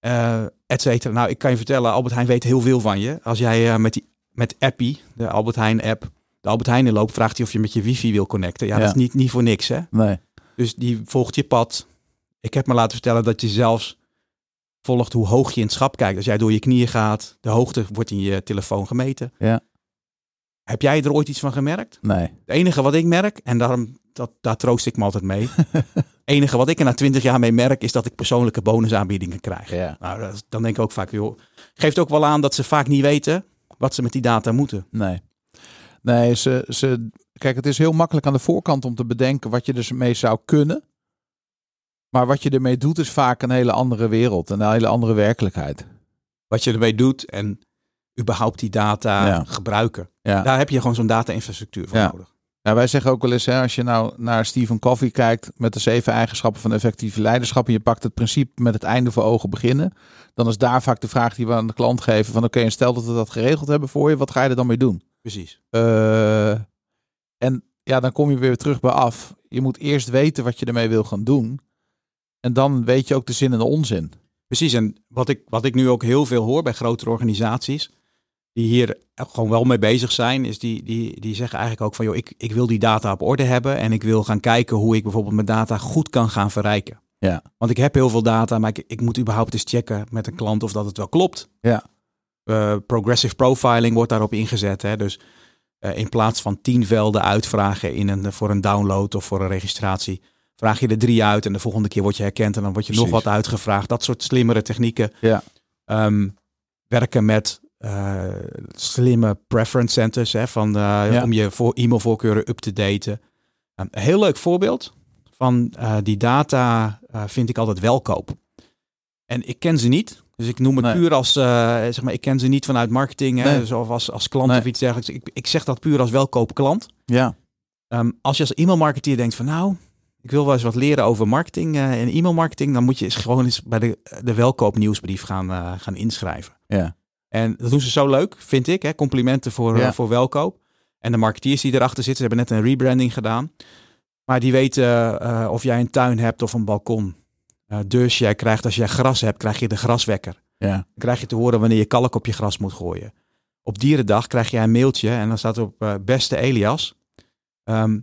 C: eh et cetera. Nou, ik kan je vertellen, Albert Heijn weet heel veel van je. Als jij eh, met, die, met Appie, de Albert Heijn app, de Albert Heijn inloopt, vraagt hij of je met je wifi wil connecten. Ja,
A: Ja.
C: dat is niet, niet voor niks hè.
A: Nee.
C: Dus die volgt je pad. Ik heb me laten vertellen dat je zelfs volgt hoe hoog je in het schap kijkt. Als jij door je knieën gaat, de hoogte wordt in je telefoon gemeten.
A: Ja.
C: Heb jij er ooit iets van gemerkt?
A: Nee.
C: Het enige wat ik merk, en daarom, dat, daar troost ik me altijd mee. Het enige wat ik er na twintig jaar mee merk, is dat ik persoonlijke bonusaanbiedingen krijg.
A: Ja.
C: Nou, dan denk ik ook vaak, joh, geeft ook wel aan dat ze vaak niet weten wat ze met die data moeten.
A: Nee. Nee, ze, ze, kijk, het is heel makkelijk aan de voorkant om te bedenken wat je er mee zou kunnen. Maar wat je ermee doet is vaak een hele andere wereld, een hele andere werkelijkheid.
C: Wat je ermee doet en überhaupt die data
A: Ja.
C: gebruiken.
A: Ja.
C: Daar heb je gewoon zo'n data-infrastructuur voor nodig.
A: Ja, wij zeggen ook wel eens, hè, als je nou naar Stephen Covey kijkt met de zeven eigenschappen van effectieve leiderschap en je pakt het principe met het einde voor ogen beginnen, dan is daar vaak de vraag die we aan de klant geven van oké, en stel dat we dat geregeld hebben voor je, wat ga je er dan mee doen?
C: Precies.
A: Eh, en ja, dan kom je weer terug bij af. Je moet eerst weten wat je ermee wil gaan doen. En dan weet je ook de zin en de onzin.
C: Precies, en wat ik, wat ik nu ook heel veel hoor bij grotere organisaties, die hier gewoon wel mee bezig zijn, is die, die, die zeggen eigenlijk ook van, joh, ik, ik wil die data op orde hebben en ik wil gaan kijken hoe ik bijvoorbeeld mijn data goed kan gaan verrijken.
A: Ja.
C: Want ik heb heel veel data, maar ik, ik moet überhaupt eens checken met een klant of dat het wel klopt.
A: Ja.
C: Eh, progressive profiling wordt daarop ingezet. Hè? Dus eh, in plaats van tien velden uitvragen in een, voor een download of voor een registratie, vraag je er drie uit en de volgende keer word je herkend en dan word je nog wat uitgevraagd. Dat soort slimmere technieken.
A: Ja.
C: Ehm, werken met eh, slimme preference centers hè, van, eh,
A: Ja.
C: om je voor e-mailvoorkeuren up te daten. Een heel leuk voorbeeld van eh, die data vind ik altijd welkoop. En ik ken ze niet. Dus ik noem het
A: Nee.
C: puur als, zeg maar, ik ken ze niet vanuit marketing, hè,
A: Nee.
C: of als, als klant
A: Nee.
C: of iets dergelijks. Ik, ik zeg dat puur als welkoop klant.
A: Ja.
C: Ehm, als je als e-mailmarketeer denkt van nou, ik wil wel eens wat leren over marketing en e-mailmarketing, dan moet je eens gewoon eens bij de, de welkoop nieuwsbrief gaan, gaan inschrijven.
A: Ja.
C: En dat doen ze zo leuk, vind ik. Hè? Complimenten voor,
A: Ja.
C: eh, voor welkoop. En de marketeers die erachter zitten, ze hebben net een rebranding gedaan. Maar die weten eh, of jij een tuin hebt of een balkon. Eh, dus jij krijgt, als jij gras hebt, krijg je de graswekker.
A: Ja.
C: Dan krijg je te horen wanneer je kalk op je gras moet gooien. Op dierendag krijg jij een mailtje en dan staat er op beste Elias. ehm,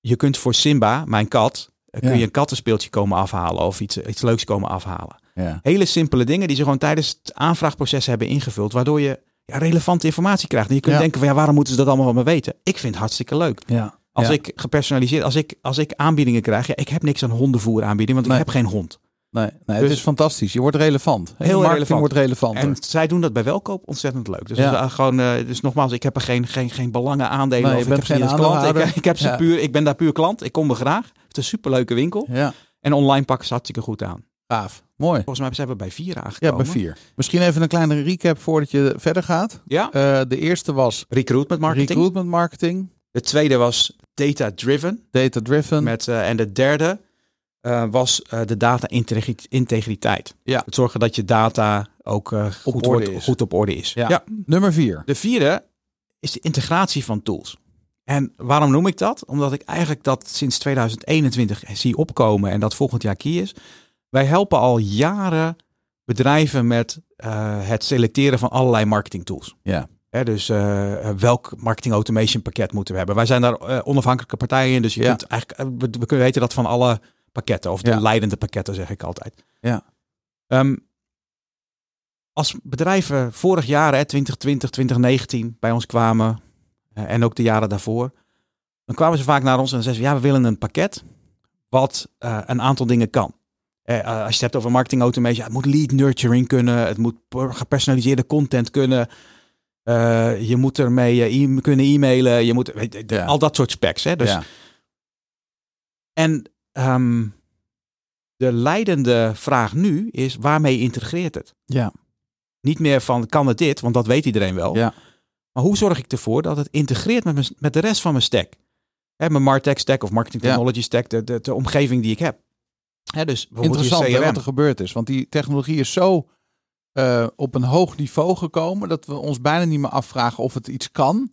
C: je kunt voor Simba, mijn kat, kun je een kattenspeeltje komen afhalen of iets, iets leuks komen afhalen.
A: Ja.
C: Hele simpele dingen die ze gewoon tijdens het aanvraagproces hebben ingevuld, waardoor je ja, relevante informatie krijgt. En je kunt
A: Ja.
C: denken van ja, waarom moeten ze dat allemaal van me weten? Ik vind het hartstikke leuk.
A: Ja.
C: Als ik gepersonaliseerd, als ik, als ik aanbiedingen krijg, ja, ik heb niks aan hondenvoer aanbieding, want
A: Nee.
C: ik heb geen hond.
A: Nee, nee
C: Dus-
A: het is fantastisch. Je wordt relevant. Heel marketing
C: relevant.
A: wordt relevanter.
C: En zij doen dat bij welkoop ontzettend leuk. Dus,
A: Ja.
C: gewoon, eh, dus nogmaals, ik heb er geen, geen, geen belangen aandelen.
A: Nee,
C: of ik heb
A: geen
C: klant. Ik, ik, heb ze
A: Ja.
C: puur, ik ben daar puur klant. Ik kom er graag. Het is een superleuke winkel.
A: ja,
C: En online pakken ze hartstikke goed aan.
A: Gaaf. Mooi.
C: Volgens mij zijn we bij vier
A: Ja,
C: aangekomen.
A: bij vier. Misschien even een kleine recap voordat je verder gaat.
C: Ja,
A: Eh, de eerste was
C: recruitment marketing.
A: recruitment marketing,
C: De tweede was data driven.
A: data driven.
C: Met, eh, en de derde eh, was de data integri- integriteit.
A: Ja.
C: Het zorgen dat je data ook goed,
A: orde
C: wordt,
A: is.
C: goed op orde is.
A: Ja. Nummer vier.
C: De vierde is de integratie van tools. En waarom noem ik dat? Omdat ik eigenlijk dat sinds 2021 zie opkomen en dat volgend jaar key is. Wij helpen al jaren bedrijven met eh, het selecteren van allerlei marketing tools.
A: Ja.
C: Hè, dus eh, welk marketing automation pakket moeten we hebben? Wij zijn daar eh, onafhankelijke partijen in, dus je
A: Ja.
C: kunt eigenlijk, we, we kunnen weten dat van alle pakketten, of de
A: Ja.
C: leidende pakketten zeg ik altijd.
A: Ja.
C: Ehm, als bedrijven vorig jaar, hè, 2020, 2019, bij ons kwamen, en ook de jaren daarvoor, dan kwamen ze vaak naar ons en zeiden ze, ja, we willen een pakket wat een aantal dingen kan. Eh, eh, als je het hebt over marketing automation, het moet lead nurturing kunnen, het moet per- gepersonaliseerde content kunnen, eh, je moet ermee eh, e- kunnen e-mailen, je moet, weet, je,
A: Ja.
C: al dat soort specs. Hè? Dus,
A: ja.
C: En ehm, de leidende vraag nu is, waarmee integreert het?
A: Ja.
C: Niet meer van, kan het dit, want dat weet iedereen wel.
A: Ja.
C: Maar hoe zorg ik ervoor dat het integreert met, mijn, met de rest van mijn stack? Hè, mijn Martech stack of Marketing
A: Ja.
C: Technology stack, de, de, de omgeving die ik heb. Hè, dus
A: Interessant hè, wat er gebeurd is. Want die technologie is zo eh, op een hoog niveau gekomen dat we ons bijna niet meer afvragen of het iets kan.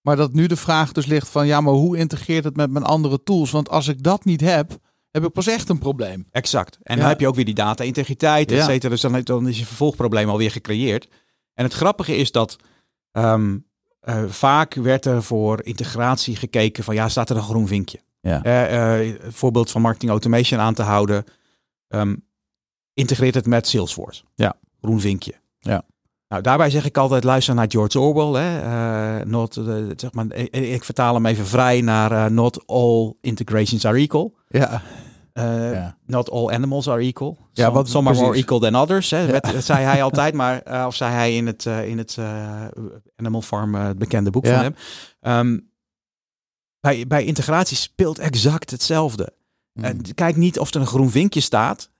A: Maar dat nu de vraag dus ligt van ja, maar hoe integreert het met mijn andere tools? Want als ik dat niet heb, heb ik pas echt een probleem.
C: Exact. En
A: Ja.
C: dan heb je ook weer die data-integriteit, et
A: Ja.
C: Dus dan, dan is je vervolgprobleem alweer gecreëerd. En het grappige is dat ehm, eh, vaak werd er voor integratie gekeken van ja, staat er een groen vinkje?
A: Ja.
C: Eh, eh, voorbeeld van marketing automation aan te houden. ehm, integreert het met Salesforce.
A: Ja.
C: Groen vinkje.
A: Ja.
C: Nou, daarbij zeg ik altijd luister naar George Orwell. Hè? Eh, not, zeg maar, ik, ik vertaal hem even vrij naar not all integrations are equal.
A: Ja, ja.
C: Not all animals are equal.
A: Ja,
C: some,
A: wat-
C: some are more equal than others. Hè. Dat, dat zei hij altijd, maar of zei hij in het, in het Animal Farm, het bekende boek
A: Ja.
C: van hem. Ehm, bij, bij integratie speelt exact hetzelfde. Eh, kijk niet of er een groen vinkje staat,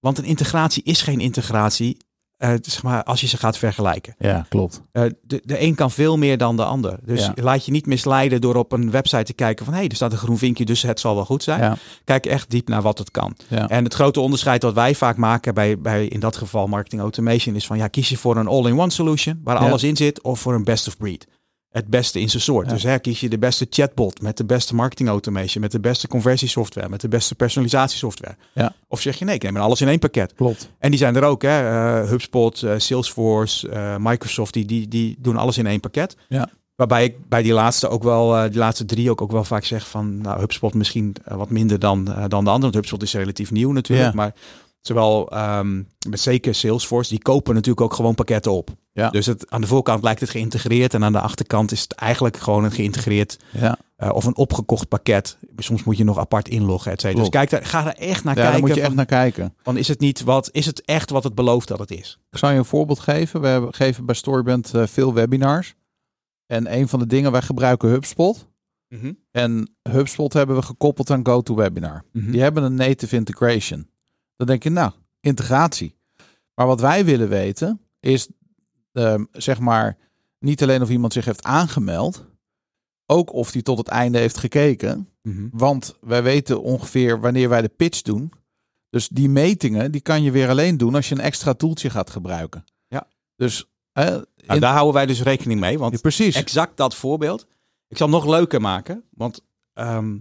C: want een integratie is geen integratie. eh, zeg maar, als je ze gaat vergelijken.
A: ja, klopt.
C: Eh, de, de een kan veel meer dan de ander. Dus
A: Ja.
C: laat je niet misleiden door op een website te kijken van hé, er staat een groen vinkje, dus het zal wel goed zijn.
A: Ja,
C: Kijk echt diep naar wat het kan.
A: ja.
C: En het grote onderscheid dat wij vaak maken bij, bij in dat geval marketing automation is van ja, kies je voor een all-in-one solution waar alles in zit of voor een best of breed. Het beste in zijn soort.
A: Ja.
C: Dus hè, kies je de beste chatbot met de beste marketing automation, met de beste conversiesoftware, met de beste personalisatiesoftware.
A: Ja.
C: Of zeg je nee, ik neem alles in één pakket.
A: klopt.
C: En die zijn er ook, hè? eh, HubSpot, eh, Salesforce, eh, Microsoft, die, die, die doen alles in één pakket.
A: Ja.
C: Waarbij ik bij die laatste ook wel, die laatste drie ook, ook wel vaak zeg van, nou, HubSpot misschien wat minder dan, dan de andere. Want HubSpot is relatief nieuw natuurlijk,
A: Ja.
C: maar zowel ehm, met zeker Salesforce, die kopen natuurlijk ook gewoon pakketten op.
A: Ja.
C: Dus het, aan de voorkant lijkt het geïntegreerd en aan de achterkant is het eigenlijk gewoon een geïntegreerd
A: Ja,
C: eh, of een opgekocht pakket. Soms moet je nog apart inloggen, et cetera. Dus kijk, daar, ga er echt naar
A: ja daar
C: kijken.
A: moet je echt
C: van,
A: naar kijken.
C: van, is het niet wat, is het echt wat het belooft dat het is?
A: Ik zal je een voorbeeld geven. We hebben, geven bij Storybrand eh, veel webinars. En een van de dingen, wij gebruiken HubSpot. En HubSpot hebben we gekoppeld aan GoToWebinar.
C: Mhm.
A: Die hebben een native integration. Dan denk je, nou, integratie. Maar wat wij willen weten is, ehm, zeg maar, niet alleen of iemand zich heeft aangemeld, ook of hij tot het einde heeft gekeken.
C: Mhm.
A: Want wij weten ongeveer wanneer wij de pitch doen. Dus die metingen, die kan je weer alleen doen als je een extra toeltje gaat gebruiken.
C: Ja.
A: Dus,
C: Nou,
A: in-
C: daar houden wij dus rekening mee. Want
A: Ja, precies.
C: exact dat voorbeeld. Ik zal hem nog leuker maken. Want ehm,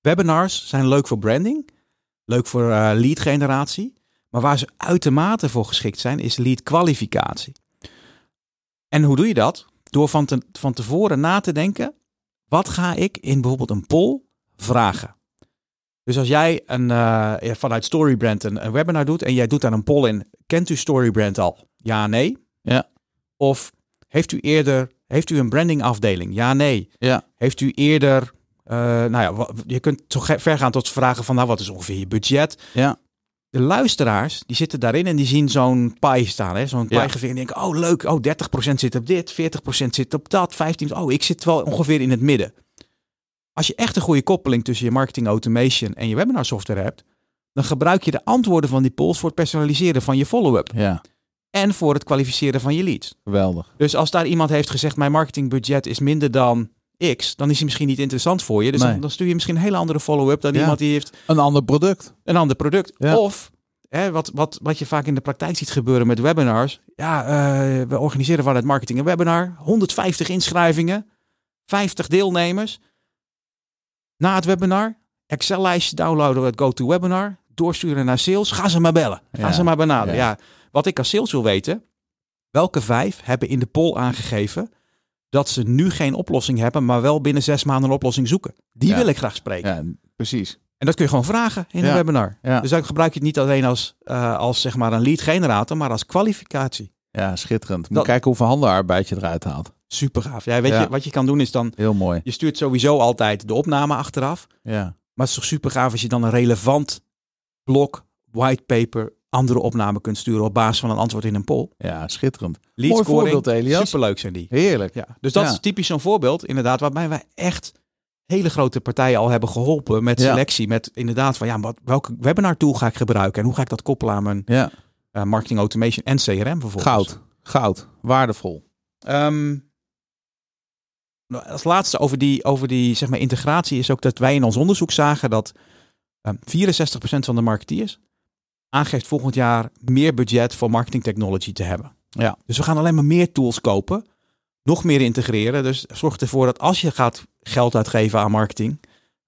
C: webinars zijn leuk voor branding. Leuk voor eh, lead generatie. Maar waar ze uitermate voor geschikt zijn, is lead kwalificatie. En hoe doe je dat? Door van, te- van tevoren na te denken. Wat ga ik in bijvoorbeeld een poll vragen? Dus als jij een, eh, vanuit Storybrand een, een webinar doet en jij doet daar een poll in. Kent u Storybrand al? Ja, nee?
A: Ja.
C: Of heeft u eerder, heeft u een brandingafdeling? Ja, nee.
A: Ja.
C: Heeft u eerder, nou ja, je kunt zo ver gaan tot vragen van, nou, wat is ongeveer je budget?
A: Ja.
C: De luisteraars, die zitten daarin en die zien zo'n pie staan, zo'n pie en denken, oh leuk, oh 30% zit op dit, 40% zit op dat, 15%, oh ik zit wel ongeveer in het midden. Als je echt een goede koppeling tussen je marketing automation en je webinar software hebt, dan gebruik je de antwoorden van die polls voor het personaliseren van je follow-up
A: Ja,
C: en voor het kwalificeren van je leads.
A: geweldig.
C: Dus als daar iemand heeft gezegd, mijn marketingbudget is minder dan X, dan is hij misschien niet interessant voor je. Dus
A: Nee.
C: dan, dan stuur je misschien een hele andere follow-up dan
A: Ja.
C: iemand die heeft
A: Een ander product.
C: een ander product.
A: Ja.
C: Of hè, wat, wat, wat je vaak in de praktijk ziet gebeuren met webinars. Ja, eh, we organiseren vanuit marketing een webinar. 150 inschrijvingen, 50 deelnemers. Na het webinar, Excel-lijstje downloaden uit GoToWebinar, doorsturen naar sales. Ga ze maar bellen. Ga
A: Ja.
C: ze maar benaderen.
A: Ja.
C: Ja. wat ik als sales wil weten, welke vijf hebben in de poll aangegeven dat ze nu geen oplossing hebben, maar wel binnen zes maanden een oplossing zoeken. Die
A: Ja.
C: wil ik graag spreken.
A: Ja, precies.
C: En dat kun je gewoon vragen in
A: Ja.
C: een webinar. Dus dan gebruik je het niet alleen als, eh, als zeg maar een lead generator, maar als kwalificatie.
A: Ja, schitterend. Moet
C: Dat-
A: kijken hoeveel handenarbeid je eruit haalt.
C: Super gaaf. Ja, weet. Je, wat je kan doen is dan,
A: Heel mooi.
C: je stuurt sowieso altijd de opname achteraf.
A: Ja,
C: Maar het is toch super gaaf als je dan een relevant blok, whitepaper, andere opname kunt sturen op basis van een antwoord in een poll.
A: ja schitterend.
C: Lead
A: Mooi
C: scoring,
A: voorbeeld, Elias.
C: superleuk zijn die.
A: Heerlijk.
C: Ja, dus dat
A: Ja.
C: is typisch zo'n voorbeeld, inderdaad, waarbij wij echt hele grote partijen al hebben geholpen met
A: Ja.
C: selectie. Met inderdaad van, ja, wat, welke webinar tool ga ik gebruiken en hoe ga ik dat koppelen aan mijn
A: Ja,
C: eh, marketing automation en CRM vervolgens.
A: goud. Goud. Waardevol.
C: Ehm, nou, als laatste over die, over die zeg maar, integratie is ook dat wij in ons onderzoek zagen dat Um, 64% van de marketeers aangeeft volgend jaar meer budget voor marketing technology te hebben.
A: Ja.
C: Dus we gaan alleen maar meer tools kopen, nog meer integreren. Dus zorg ervoor dat als je gaat geld uitgeven aan marketing,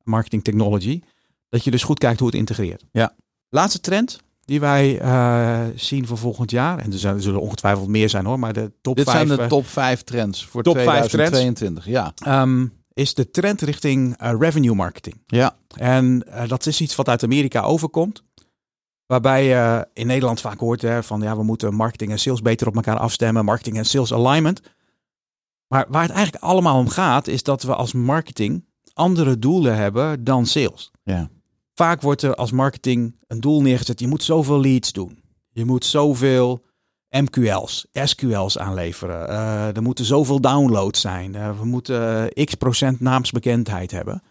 C: marketing technology, dat je dus goed kijkt hoe het integreert.
A: Ja.
C: Laatste trend die wij uh, zien voor volgend jaar, en er, zijn, er zullen ongetwijfeld meer zijn hoor, maar de top
A: Dit
C: 5,
A: zijn de
C: uh,
A: top 5 trends voor
C: top vijf
A: 2022. Ja.
C: um, is de trend richting uh, revenue marketing.
A: Ja.
C: En uh, dat is iets wat uit Amerika overkomt. Waarbij je in Nederland vaak hoort hè, van ja, we moeten marketing en sales beter op elkaar afstemmen. Marketing en sales alignment. Maar waar het eigenlijk allemaal om gaat, is dat we als marketing andere doelen hebben dan sales.
A: Ja.
C: Vaak wordt er als marketing een doel neergezet. Je moet zoveel leads doen. Je moet zoveel MQL's, SQL's aanleveren. Uh, er moeten zoveel downloads zijn. Uh, we moeten uh, x procent naamsbekendheid hebben.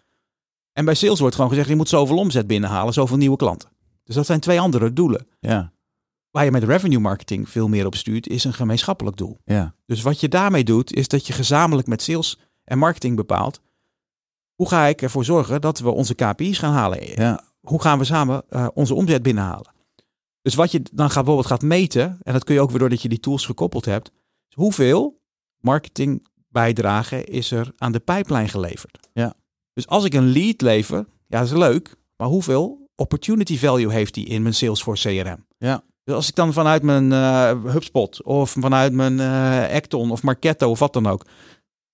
C: En bij sales wordt gewoon gezegd, je moet zoveel omzet binnenhalen, zoveel nieuwe klanten. Dus dat zijn twee andere doelen.
A: Ja.
C: Waar je met revenue marketing veel meer op stuurt, is een gemeenschappelijk doel.
A: Ja.
C: Dus wat je daarmee doet, is dat je gezamenlijk met sales en marketing bepaalt. Hoe ga ik ervoor zorgen dat we onze KPI's gaan halen?
A: Ja.
C: Hoe gaan we samen uh, onze omzet binnenhalen? Dus wat je dan gaat, bijvoorbeeld gaat meten, en dat kun je ook weer doordat je die tools gekoppeld hebt, hoeveel marketingbijdrage is er aan de pijplijn geleverd?
A: Ja.
C: Dus als ik een lead lever, ja, dat is leuk, maar hoeveel opportunity value heeft die in mijn Salesforce CRM?
A: Ja.
C: Dus als ik dan vanuit mijn uh, HubSpot of vanuit mijn uh, Acton of Marketo of wat dan ook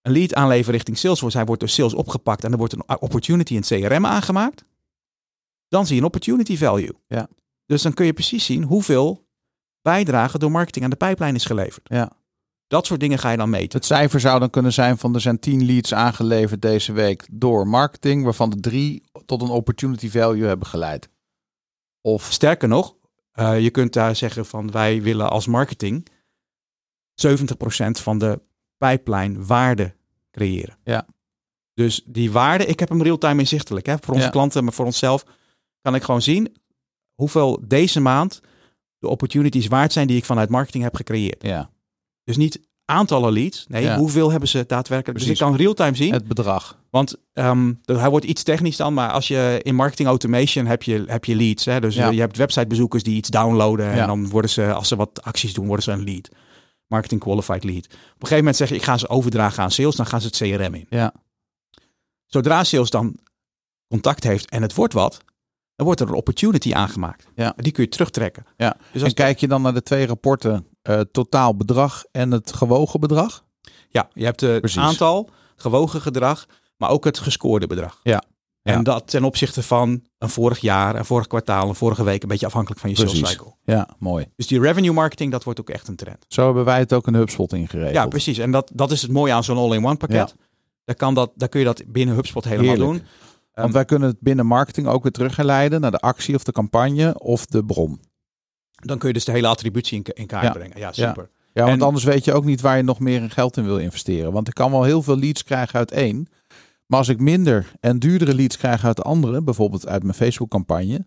C: een lead aanleveren richting Salesforce, hij wordt door sales opgepakt en er wordt een opportunity in het CRM aangemaakt, dan zie je een opportunity value.
A: Ja.
C: Dus dan kun je precies zien hoeveel bijdrage door marketing aan de pijplijn is geleverd.
A: Ja.
C: Dat soort dingen ga je dan meten.
A: Het cijfer zou dan kunnen zijn van er zijn 10 leads aangeleverd deze week door marketing, waarvan de drie tot een opportunity value hebben geleid.
C: Of sterker nog, uh, je kunt daar zeggen van wij willen als marketing 70% van de pijplijn waarde creëren.
A: Ja.
C: Dus die waarde, ik heb hem real-time inzichtelijk. Hè? Voor onze
A: Ja.
C: klanten, maar voor onszelf kan ik gewoon zien hoeveel deze maand de opportunities waard zijn die ik vanuit marketing heb gecreëerd.
A: Ja.
C: Dus niet aantallen leads, nee,
A: Ja.
C: hoeveel hebben ze daadwerkelijk. Dus ik kan real-time zien,
A: Het bedrag.
C: want dat- hij wordt iets technisch dan, maar als je in marketing automation heb je, heb je leads. Hè? Dus
A: Ja.
C: eh, je hebt websitebezoekers die iets downloaden
A: Ja.
C: en dan worden ze, als ze wat acties doen, worden ze een lead. Marketing qualified lead. Op een gegeven moment zeg je, ik ga ze overdragen aan sales, dan gaan ze het CRM in.
A: Ja.
C: Zodra sales dan contact heeft en het wordt wat, dan wordt er een opportunity aangemaakt.
A: Ja.
C: Die kun je terugtrekken.
A: Ja.
C: Dus als
A: En kijk je dan naar de twee rapporten, eh, totaal bedrag en het gewogen bedrag?
C: Ja, je hebt het
A: Precies.
C: aantal, gewogen gedrag, maar ook het gescoorde bedrag.
A: Ja.
C: En
A: Ja.
C: dat ten opzichte van een vorig jaar, een vorig kwartaal, een vorige week, een beetje afhankelijk van je sales cycle.
A: Ja, mooi.
C: Dus die revenue marketing, dat wordt ook echt een trend.
A: Zo hebben wij het ook in HubSpot ingeregeld.
C: Ja, precies. En dat, dat is het mooie aan zo'n all-in-one pakket. Daar, kan dat, daar kun je dat binnen HubSpot helemaal
A: Heerlijk.
C: doen.
A: Want wij kunnen het binnen marketing ook weer terugleiden naar de actie of de campagne of de bron.
C: Dan kun je dus de hele attributie in, in kaart
A: Ja.
C: brengen. Ja, super.
A: Ja, want
C: En-
A: anders weet je ook niet waar je nog meer geld in wil investeren. Want ik kan wel heel veel leads krijgen uit één. Maar als ik minder en duurdere leads krijg uit de andere, bijvoorbeeld uit mijn Facebook campagne.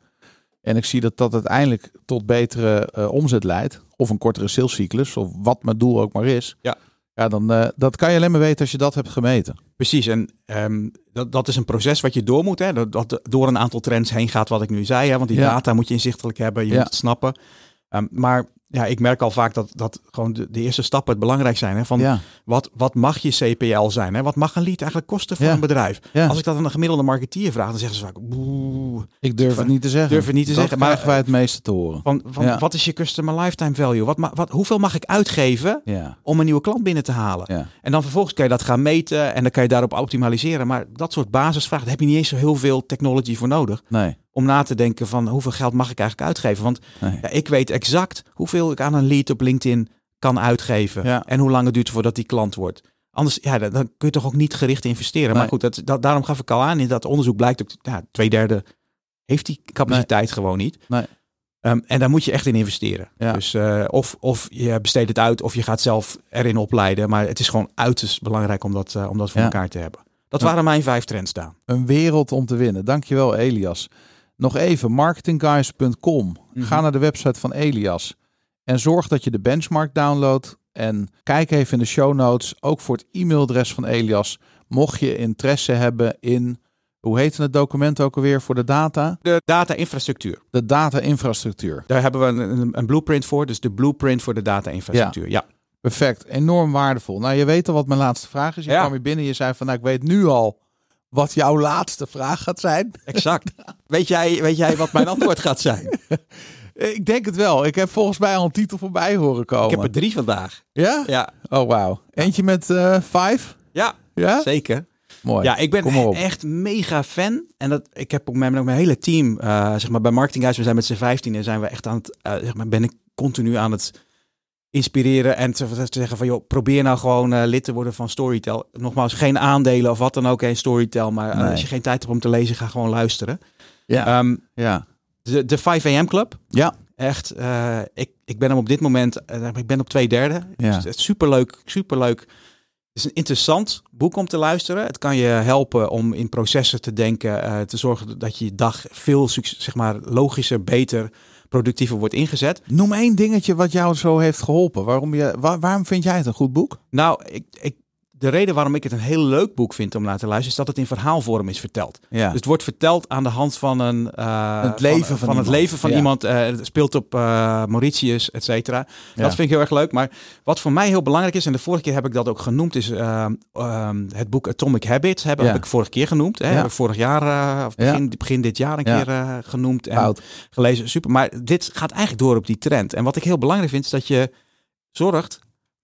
A: En ik zie dat dat uiteindelijk tot betere eh, omzet leidt. Of een kortere salescyclus, of wat mijn doel ook maar is.
C: Ja.
A: Ja, dan eh, dat kan je alleen maar weten als je dat hebt gemeten.
C: Precies, en ehm, dat, dat is een proces wat je door moet. Hè? Dat, dat door een aantal trends heen gaat, wat ik nu zei. Hè? Want die
A: Ja.
C: data moet je inzichtelijk hebben, je
A: Ja.
C: moet het snappen. Ehm, maar ja, ik merk al vaak dat, dat gewoon de, de eerste stappen het belangrijk zijn. Hè? Van
A: Ja,
C: wat, wat mag je CPL zijn? Hè? Wat mag een lead eigenlijk kosten voor
A: Ja.
C: een bedrijf?
A: ja.
C: Als ik dat aan een gemiddelde marketeer vraag, dan zeggen ze vaak... "Boe,
A: ik durf het niet te zeggen.
C: Durf het niet te
A: dat
C: zeggen, maar-
A: krijgen wij het meeste te horen.
C: Van, wat is je customer lifetime value? Wat, wat, hoeveel mag ik uitgeven
A: Ja,
C: om een nieuwe klant binnen te halen?
A: ja.
C: En dan vervolgens kan je dat gaan meten en dan kan je daarop optimaliseren. Maar dat soort basisvragen, daar heb je niet eens zo heel veel technology voor nodig.
A: Nee,
C: Om na te denken van hoeveel geld mag ik eigenlijk uitgeven? Want
A: nee.
C: ja, ik weet exact hoeveel ik aan een lead op LinkedIn kan uitgeven.
A: Ja.
C: En hoe lang het duurt voordat die klant wordt. Anders, ja, dan, dan kun je toch ook niet gericht investeren. Maar goed, dat, dat, daarom gaf ik al aan in dat onderzoek blijkt ook, ja, twee derde heeft die capaciteit gewoon niet. Ehm, en daar moet je echt in investeren.
A: Ja.
C: Dus eh, of, of je besteedt het uit of je gaat zelf erin opleiden. Maar het is gewoon uiterst belangrijk om dat, eh, om dat voor elkaar te hebben. Dat waren mijn vijf trends staan.
A: Een wereld om te winnen. Dankjewel Elias. Nog even, marketingguys.com.
C: Mhm.
A: Ga naar de website van Elias. En zorg dat je de benchmark downloadt. En kijk even in de show notes, ook voor het e-mailadres van Elias. Mocht je interesse hebben in hoe heet het document ook alweer voor de data?
C: De data-infrastructuur.
A: De data-infrastructuur.
C: Daar hebben we een, een, een blueprint voor. Dus de blueprint voor de data-infrastructuur. Ja.
A: Perfect, enorm waardevol. Nou, je weet al wat mijn laatste vraag is. Je
C: Ja.
A: kwam hier binnen, je zei van, nou, ik weet nu al wat jouw laatste vraag gaat zijn.
C: exact. weet, jij, weet jij wat mijn antwoord gaat zijn?
A: Ik denk het wel. Ik heb volgens mij al een titel voorbij horen komen.
C: Ik heb er drie vandaag.
A: Ja?
C: Ja,
A: Oh, wauw. Eentje met eh five?
C: ja
A: Ja?
C: zeker.
A: Mooi.
C: Ja, ik ben echt mega fan. En dat, ik heb ook met mijn, mijn hele team, eh, zeg maar bij Marketinghuis, we zijn met z'n 15 en zijn we echt aan het, eh, zeg maar, ben ik continu aan het inspireren en te, te zeggen van, joh, probeer nou gewoon eh, lid te worden van Storytel. Nogmaals, geen aandelen of wat dan ook in Storytel, maar eh, als je geen tijd hebt om te lezen, ga gewoon luisteren.
A: Ja.
C: Ehm,
A: ja.
C: de, de 5 AM Club,
A: Ja.
C: echt, eh, ik, ik ben hem op dit moment, eh, ik ben op twee derde.
A: Ja.
C: Het is superleuk, superleuk. Het is een interessant boek om te luisteren. Het kan je helpen om in processen te denken, te zorgen dat je dag veel zeg maar, logischer, beter, productiever wordt ingezet.
A: Noem één dingetje wat jou zo heeft geholpen. Waarom, je, wa- waarom vind jij het een goed boek?
C: Nou, ik, ik, de reden waarom ik het een heel leuk boek vind om naar te luisteren, is dat het in verhaalvorm is verteld.
A: Ja.
C: Dus het wordt verteld aan de hand van een eh,
A: Het leven van
C: van, het
A: iemand.
C: leven van
A: Ja.
C: iemand. eh, het speelt op eh, Mauritius, et cetera.
A: Ja.
C: Dat vind ik heel erg leuk. Maar wat voor mij heel belangrijk is, en de vorige keer heb ik dat ook genoemd, is ehm, ehm, het boek Atomic Habits. Heb, heb ik vorige keer genoemd. Hè? Heb ik vorig jaar, of begin, begin dit jaar een keer genoemd en
A: Fout.
C: gelezen. Super. Maar dit gaat eigenlijk door op die trend. En wat ik heel belangrijk vind, is dat je zorgt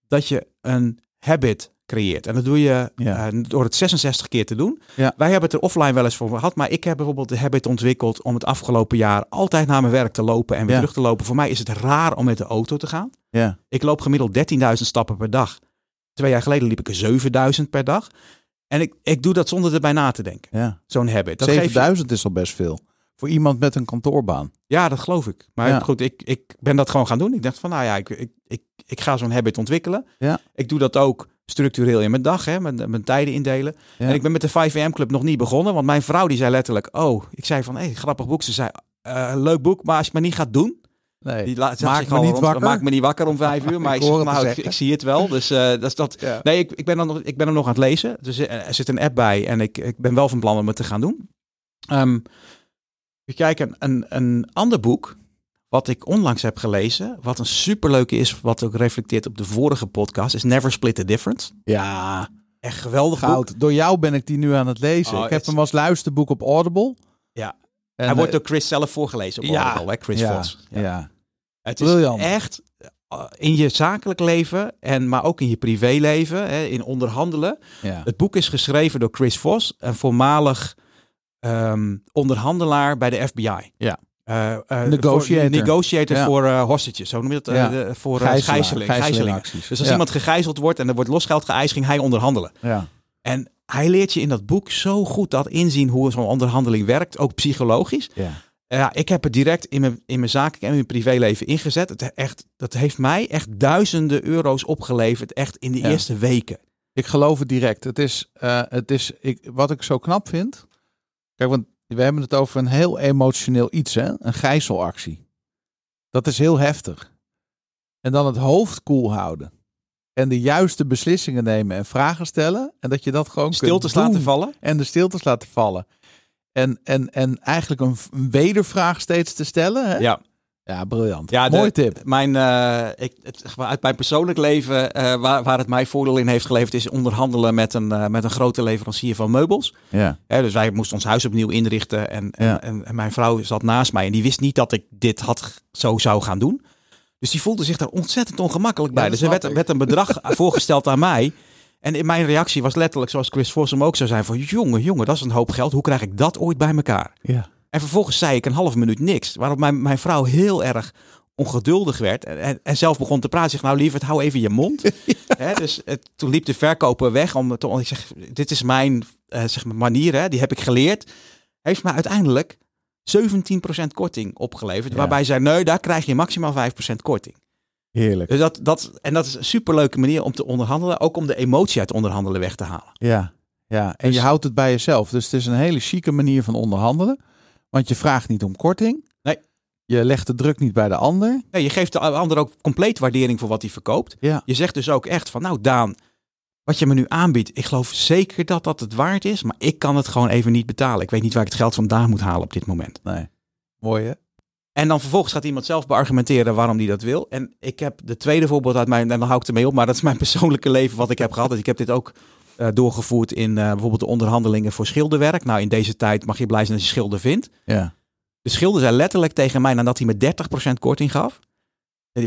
C: dat je een habit creëert. En dat doe je
A: Ja.
C: eh, door het 66 keer te doen.
A: Ja.
C: Wij hebben het er offline wel eens voor gehad, maar ik heb bijvoorbeeld de habit ontwikkeld om het afgelopen jaar altijd naar mijn werk te lopen en weer
A: Ja.
C: terug te lopen. Voor mij is het raar om met de auto te gaan.
A: Ja.
C: Ik loop gemiddeld 13.000 stappen per dag. Twee jaar geleden liep ik er 7000 per dag. En ik, ik doe dat zonder erbij na te denken.
A: ja.
C: Zo'n habit. Dat geeft je-
A: 7000 is al best veel. Voor iemand met een kantoorbaan.
C: Ja, dat geloof ik. Maar goed, ik, ik ben dat gewoon gaan doen. Ik dacht van, nou ja, ik, ik, ik, ik ga zo'n habit ontwikkelen.
A: Ja.
C: Ik doe dat ook structureel in mijn dag, hè, mijn, mijn tijden indelen.
A: Ja.
C: En ik ben met de 5am Club nog niet begonnen, want mijn vrouw die zei letterlijk, oh, ik zei van, hé, hey, grappig boek. Ze zei, eh, leuk boek, maar als je het maar niet gaat doen,
A: Nee.
C: die laat,
A: Maak me niet wakker.
C: Maak me niet wakker om vijf uur, maar
A: Ik
C: ik, zeg, nou, ik, zie het wel. Dus eh, dat is dat.
A: Ja.
C: Nee, ik, ik, ben dan nog, ik ben hem nog aan het lezen. Dus eh, er zit een app bij en ik, ik ben wel van plan om het te gaan doen. Ehm we kijken, een, een ander boek wat ik onlangs heb gelezen, wat een superleuke is, wat ook reflecteert op de vorige podcast, is Never Split the Difference.
A: Ja,
C: Echt geweldig boek.
A: goud. Door jou ben ik die nu aan het lezen.
C: Oh,
A: ik heb hem als luisterboek op Audible.
C: Ja.
A: En,
C: Hij wordt
A: eh,
C: door Chris zelf voorgelezen op
A: ja.
C: Audible, hè? Chris
A: ja,
C: Voss.
A: Ja.
C: Het is
A: Briljant.
C: echt eh, in je zakelijk leven, en, maar ook in je privéleven, hè, in onderhandelen.
A: ja.
C: Het boek is geschreven door Chris Voss, een voormalig ehm, onderhandelaar bij de FBI.
A: Ja.
C: Eh, eh,
A: Negotiator.
C: Voor, negotiator
A: Ja.
C: voor eh, hostages, zo noem je dat? eh,
A: Ja.
C: voor eh,
A: Gijzelaar,
C: gijzeling,
A: gijzelingacties.
C: Dus als
A: Ja.
C: iemand gegijzeld wordt en er wordt losgeld geëist, ging hij onderhandelen.
A: Ja.
C: En hij leert je in dat boek zo goed dat inzien hoe zo'n onderhandeling werkt, ook psychologisch.
A: Ja.
C: Ik heb het direct in mijn, in mijn zakelijk en in mijn privéleven ingezet. Het echt, dat heeft mij echt duizenden euro's opgeleverd, echt in de eerste weken.
A: Ik geloof het direct. Het is, eh, het is ik, wat ik zo knap vind. Kijk, want we hebben het over een heel emotioneel iets, hè? Een gijzelactie. Dat is heel heftig. En dan het hoofd koel houden. En de juiste beslissingen nemen en vragen stellen. En dat je dat gewoon
C: Stiltes
A: kunt
C: laten vallen.
A: En de stiltes laten vallen. En, en, en eigenlijk een, een wedervraag steeds te stellen. Hè?
C: Ja,
A: Ja, briljant.
C: Ja, de-
A: Mooi tip.
C: mijn, eh, ik, het, uit mijn persoonlijk leven, eh, waar, waar het mij voordeel in heeft geleverd, is onderhandelen met een, eh, met een grote leverancier van meubels.
A: Ja.
C: Hè, dus wij moesten ons huis opnieuw inrichten. En, en,
A: Ja.
C: en, en mijn vrouw zat naast mij en die wist niet dat ik dit had, zo zou gaan doen. Dus die voelde zich daar ontzettend ongemakkelijk bij.
A: Ja,
C: dus er werd, werd een bedrag voorgesteld aan mij. En in mijn reactie was letterlijk, zoals Chris Voss hem ook zou zijn, van jongen, jongen, dat is een hoop geld. Hoe krijg ik dat ooit bij elkaar?
A: Ja.
C: En vervolgens zei ik een half minuut niks. Waarop mijn, mijn vrouw heel erg ongeduldig werd. En, en, zelf begon te praten. Zeg nou lieverd, hou even je mond. Hè, dus het, toen liep de verkoper weg. Om, ik zeg, dit is mijn eh, zeg maar manier. Hè, die heb ik geleerd. Heeft me uiteindelijk 17% korting opgeleverd.
A: Ja.
C: Waarbij zij, nee, daar krijg je maximaal 5% korting.
A: Heerlijk.
C: Dus dat, dat, en dat is een superleuke manier om te onderhandelen. Ook om de emotie uit onderhandelen weg te halen.
A: Ja, ja. en
C: Dus-
A: je houdt het bij jezelf. Dus het is een hele chique manier van onderhandelen. Want je vraagt niet om korting.
C: Nee.
A: Je legt de druk niet bij de ander.
C: Nee, je geeft de ander ook compleet waardering voor wat hij verkoopt.
A: Ja.
C: Je zegt dus ook echt van, nou Daan, wat je me nu aanbiedt, ik geloof zeker dat dat het waard is, maar ik kan het gewoon even niet betalen. Ik weet niet waar ik het geld vandaan moet halen op dit moment.
A: Nee. Mooi hè?
C: En dan vervolgens gaat iemand zelf beargumenteren waarom die dat wil. En ik heb de tweede voorbeeld uit mijn, en dan hou ik ermee op, maar dat is mijn persoonlijke leven wat ik heb gehad. Dus ik heb dit ook eh, doorgevoerd in eh, bijvoorbeeld de onderhandelingen voor schilderwerk. Nou, in deze tijd mag je blij zijn als je schilder vindt.
A: Ja.
C: De schilder zei letterlijk tegen mij nadat hij me 30% korting gaf.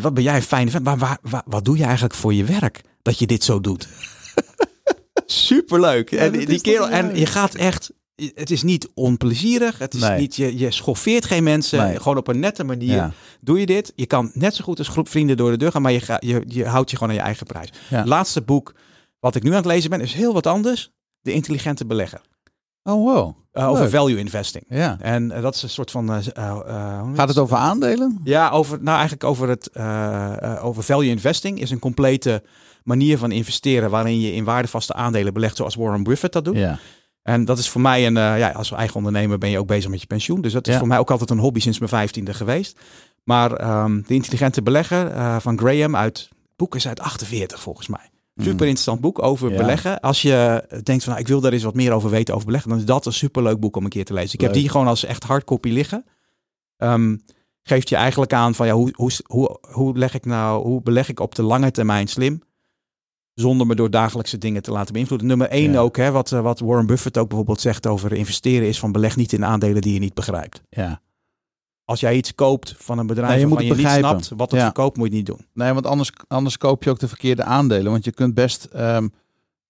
C: Wat ben jij een fijne vent. Maar waar, waar- wat doe je eigenlijk voor je werk dat je dit zo doet? Superleuk.
A: Ja,
C: en die kerel, en je gaat echt. Het is niet onplezierig. Het is
A: Nee.
C: niet, je, je schoffeert geen mensen.
A: Nee.
C: Gewoon op een nette manier
A: Ja.
C: doe je dit. Je kan net zo goed als groep vrienden door de deur gaan, maar je, ga, je, je houdt je gewoon aan je eigen prijs.
A: Ja.
C: Laatste boek wat ik nu aan het lezen ben, is heel wat anders. De intelligente belegger.
A: Oh wow.
C: Uh, over value investing.
A: Ja.
C: En eh, dat is een soort van. eh, eh, eh,
A: Gaat het over aandelen?
C: Ja, over, nou eigenlijk over het eh, eh, over value investing is een complete manier van investeren waarin je in waardevaste aandelen belegt, zoals Warren Buffett dat doet.
A: Ja.
C: En dat is voor mij een, eh, ja, als eigen ondernemer ben je ook bezig met je pensioen. Dus dat is
A: Ja.
C: voor mij ook altijd een hobby sinds mijn vijftiende geweest. Maar ehm, de intelligente belegger eh, van Graham uit, het boek is uit 48 volgens mij. Super interessant boek over
A: Ja.
C: beleggen. Als je denkt van nou, ik wil daar eens wat meer over weten over beleggen, dan is dat een superleuk boek om een keer te lezen. Ik heb die gewoon als echt hardcopy liggen. Ehm, geeft je eigenlijk aan van ja, hoe, hoe, hoe, hoe leg ik nou, hoe beleg ik op de lange termijn slim? Zonder me door dagelijkse dingen te laten beïnvloeden. Nummer één
A: Ja.
C: ook, hè, wat, eh, wat Warren Buffett ook bijvoorbeeld zegt over investeren, is van beleg niet in aandelen die je niet begrijpt.
A: Ja.
C: Als jij iets koopt van een bedrijf
A: Nee, je moet
C: waarvan je
A: het
C: niet
A: begrijpen.
C: snapt wat het
A: Ja.
C: verkoopt, moet je het niet doen.
A: Nee, want anders, anders koop je ook de verkeerde aandelen. Want je kunt best ehm,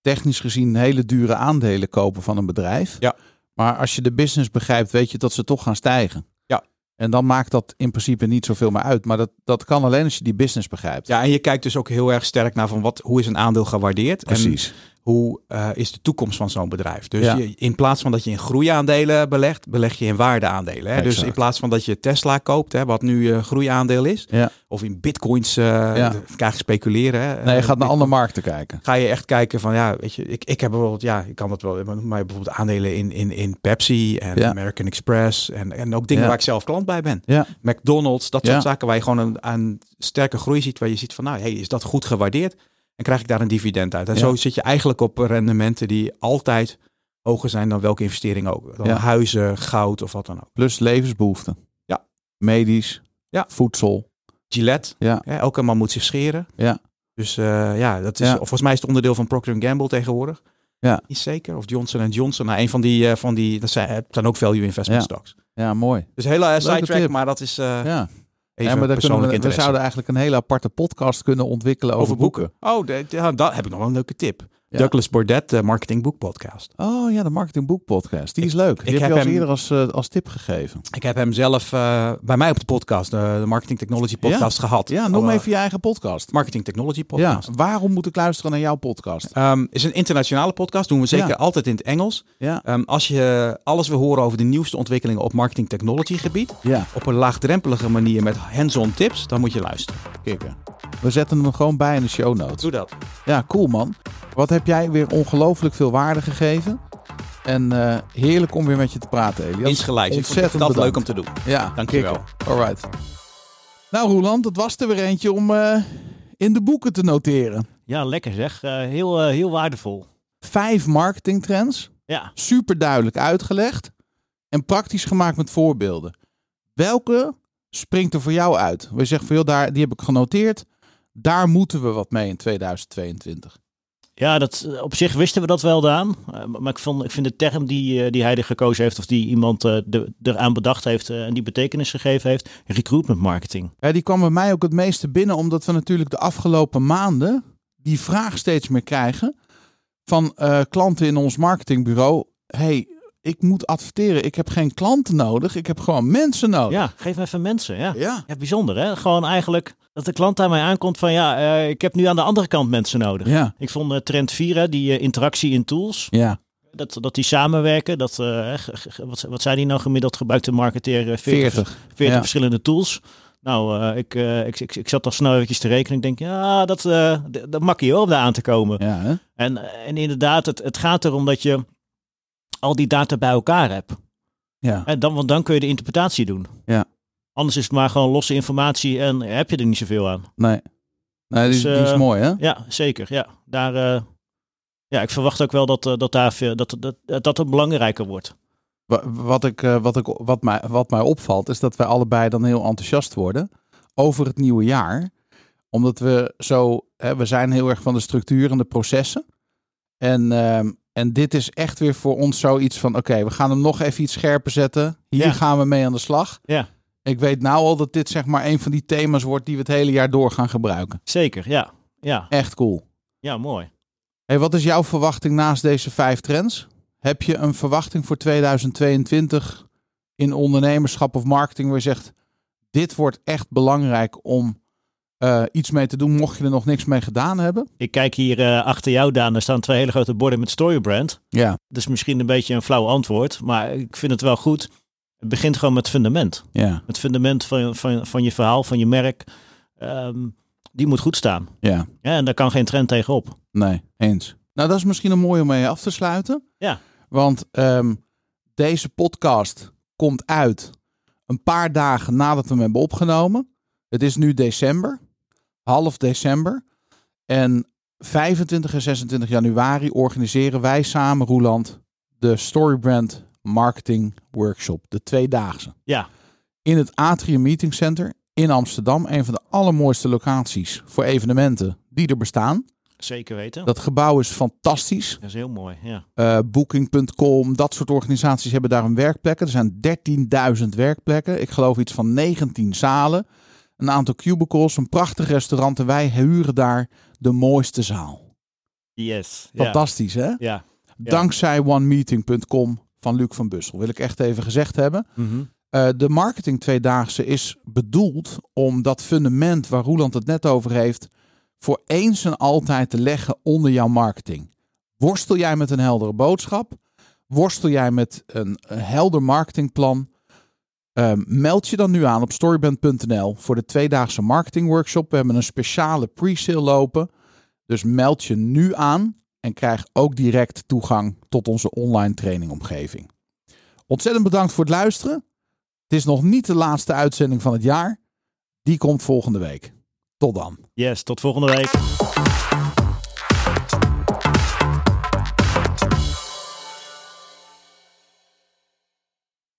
A: technisch gezien hele dure aandelen kopen van een bedrijf.
C: Ja.
A: Maar als je de business begrijpt, weet je dat ze toch gaan stijgen.
C: Ja.
A: En dan maakt dat in principe niet zoveel meer uit. Maar dat, dat kan alleen als je die business begrijpt.
C: Ja, en je kijkt dus ook heel erg sterk naar van wat, hoe is een aandeel gewaardeerd? En
A: Precies.
C: Hoe eh, is de toekomst van zo'n bedrijf? Dus
A: Ja.
C: je, in plaats van dat je in groeiaandelen belegt, beleg je in waardeaandelen. Hè? Dus in plaats van dat je Tesla koopt, hè, wat nu eh groeiaandeel is,
A: Ja.
C: of in bitcoins eh
A: Ja.
C: krijg je speculeren. Hè?
A: Nee, je
C: Eh,
A: gaat naar
C: bitcoin.
A: andere markten kijken.
C: Ga je echt kijken van ja, weet je, ik, ik heb bijvoorbeeld, ja, ik kan dat wel, maar bijvoorbeeld aandelen in, in, in Pepsi en. American Express en, en ook dingen waar ik zelf klant bij ben. McDonald's, dat soort zaken waar je gewoon een, een sterke groei ziet, waar je ziet van nou, hey, is dat goed gewaardeerd? En krijg ik daar een dividend uit. En
A: Ja.
C: zo zit je eigenlijk op rendementen die altijd hoger zijn dan welke investering ook. Dan
A: Ja.
C: huizen, goud of wat dan ook.
A: Plus levensbehoeften.
C: Ja.
A: Medisch.
C: Ja.
A: Voedsel.
C: Gillette,
A: Ja.
C: hè, elke man moet zich scheren.
A: Ja.
C: Dus eh, ja, dat is,
A: Ja.
C: of volgens mij is het onderdeel van Procter Gamble tegenwoordig.
A: Ja.
C: Niet zeker. Of Johnson Johnson. Nou, een van die, eh, van die dat zijn, ook value investment
A: Ja.
C: stocks.
A: Ja, ja,
C: Dus hele uh, sidetrack, maar dat is eh
A: ja.
C: Even
A: ja, maar
C: persoonlijk
A: we, we zouden eigenlijk een hele aparte podcast kunnen ontwikkelen over, boeken.
C: Oh, de, ja, dat heb ik nog wel een leuke tip.
A: Ja.
C: Douglas Bordet, de Marketing Boek Podcast.
A: Oh ja, de Marketing Boek Podcast. Die is leuk. Die
C: ik
A: heb je al
C: hem-
A: eerder als, eh, als tip gegeven.
C: Ik heb hem zelf eh, bij mij op de podcast, de, de Marketing Technology Podcast, gehad.
A: Ja, noem even je eigen podcast.
C: Marketing Technology
A: Ja,
C: Podcast.
A: waarom moet ik luisteren naar jouw podcast?
C: Ehm, is een internationale podcast, doen we zeker
A: Ja.
C: altijd in het Engels.
A: Ja,
C: Ehm, als je alles wil horen over de nieuwste ontwikkelingen op marketing technology gebied,
A: ja,
C: op een laagdrempelige manier met hands-on tips, dan moet je luisteren.
A: kikken. We zetten hem gewoon bij in de show notes.
C: Doe dat.
A: Ja, cool man. Wat heb jij weer ongelooflijk veel waarde gegeven. En eh, heerlijk om weer met je te praten, Elias.
C: Insgelijks.
A: Ontzettend
C: dat leuk om te doen.
A: Ja,
C: Dankjewel.
A: Alright. Nou Roland, het was er weer eentje om eh, in de boeken te noteren.
B: Ja, lekker zeg. Eh, heel, heel waardevol.
A: Vijf marketingtrends.
B: Ja,
A: super duidelijk uitgelegd en praktisch gemaakt met voorbeelden. Welke springt er voor jou uit? We zeggen van joh, daar, die heb ik genoteerd. Daar moeten we wat mee in 2022.
B: Ja dat, eh, op zich wisten we dat wel, Daan. Eh, maar ik, vond, ik vind de term die, eh, die hij er gekozen heeft, of die iemand de, eraan bedacht heeft en die betekenis gegeven heeft, recruitment marketing.
A: Ja, die kwam bij mij ook het meeste binnen, omdat we natuurlijk de afgelopen maanden die vraag steeds meer krijgen van klanten in ons marketingbureau. hey, ik moet adverteren. Ik heb geen klanten nodig. Ik heb gewoon mensen nodig.
B: Ja, geef me even mensen. Ja.
A: ja.
B: Ja, bijzonder hè. Gewoon eigenlijk dat de klant aan mij aankomt van ja, eh, ik heb nu aan de andere kant mensen nodig.
A: Ja.
B: Ik vond eh, trend 4, hè, die eh, interactie in tools,
A: ja.
B: dat, dat die samenwerken. Dat, wat, wat zei die nou gemiddeld gebruikt de marketeer? eh, 40,
A: 40.
B: 40
A: Ja.
B: verschillende tools. Nou, ik, ik, ik, ik zat al snel eventjes te rekenen. Ik denk, ja, dat, d- dat makkie hoor, om daar aan te komen.
A: Ja?
B: En, en inderdaad, het, het gaat erom dat je al die data bij elkaar hebt.
A: ja.
B: En dan, want dan kun je de interpretatie doen.
A: Ja.
B: Anders is het maar gewoon losse informatie en heb je er niet zoveel aan.
A: Nee. Nee, die,
B: Dus,
A: die is
B: eh,
A: mooi hè?
B: Ja, zeker. Ja, daar, eh, Ja, ik verwacht ook wel dat, eh, dat, daar, dat, dat, dat dat het belangrijker wordt.
A: Wa- Wat, ik, wat, ik, wat, mij, wat mij opvalt, is dat wij allebei dan heel enthousiast worden over het nieuwe jaar. Omdat we zo, hè, we zijn heel erg van de structuur en de processen. En, ehm, en dit is echt weer voor ons zoiets van, oké, we gaan hem nog even iets scherper zetten. Hier
B: Ja.
A: gaan we mee aan de slag.
B: Ja.
A: Ik weet nou al dat dit zeg maar een van die thema's wordt die we het hele jaar door gaan gebruiken.
B: Zeker, ja. Ja,
A: Echt cool.
B: ja mooi.
A: Hey, wat is jouw verwachting naast deze vijf trends? Heb je een verwachting voor 2022 in ondernemerschap of marketing waar je zegt, dit wordt echt belangrijk om eh, iets mee te doen, mocht je er nog niks mee gedaan hebben?
B: Ik kijk hier eh, achter jou, Daan. Er staan twee hele grote borden met Storybrand.
A: Ja,
B: Dat is misschien een beetje een flauw antwoord, maar ik vind het wel goed. Het begint gewoon met fundament.
A: ja,
B: Het fundament van, van, van je verhaal, van je merk. ehm, die moet goed staan.
A: ja.
B: Ja, en daar kan geen trend tegenop.
A: Nee, eens. Nou, dat is misschien een mooie om mee af te sluiten.
B: Ja.
A: Want ehm, deze podcast komt uit een paar dagen nadat we hem hebben opgenomen. Het is nu december, half december. En 25 en 26 januari organiseren wij samen, Roeland, de Storybrand Marketing Workshop. De tweedaagse.
B: Ja,
A: In het Atrium Meeting Center in Amsterdam. Een van de allermooiste locaties voor evenementen die er bestaan.
B: zeker weten.
A: Dat gebouw is fantastisch.
B: Dat is heel mooi, ja.
A: Eh, Booking.com, dat soort organisaties hebben daar een werkplekken. Er zijn 13.000 werkplekken. Ik geloof iets van 19 zalen. Een aantal cubicles, een prachtig restaurant. En wij huren daar de mooiste zaal.
B: Yes.
A: Fantastisch, hè?
B: Ja.
A: Dankzij onemeeting.com van Luc van Bussel. Wil ik echt even gezegd hebben.
B: Mhm.
A: Eh, de marketing tweedaagse is bedoeld om dat fundament waar Roeland het net over heeft, voor eens en altijd te leggen onder jouw marketing. Worstel jij met een heldere boodschap? Worstel jij met een helder marketingplan? Ehm, meld je dan nu aan op storyband.nl voor de tweedaagse marketingworkshop. We hebben een speciale pre-sale lopen. Dus meld je nu aan en krijg ook direct toegang tot onze online trainingomgeving. Ontzettend bedankt voor het luisteren. Het is nog niet de laatste uitzending van het jaar. Die komt volgende week. Tot dan.
B: Yes, tot volgende week.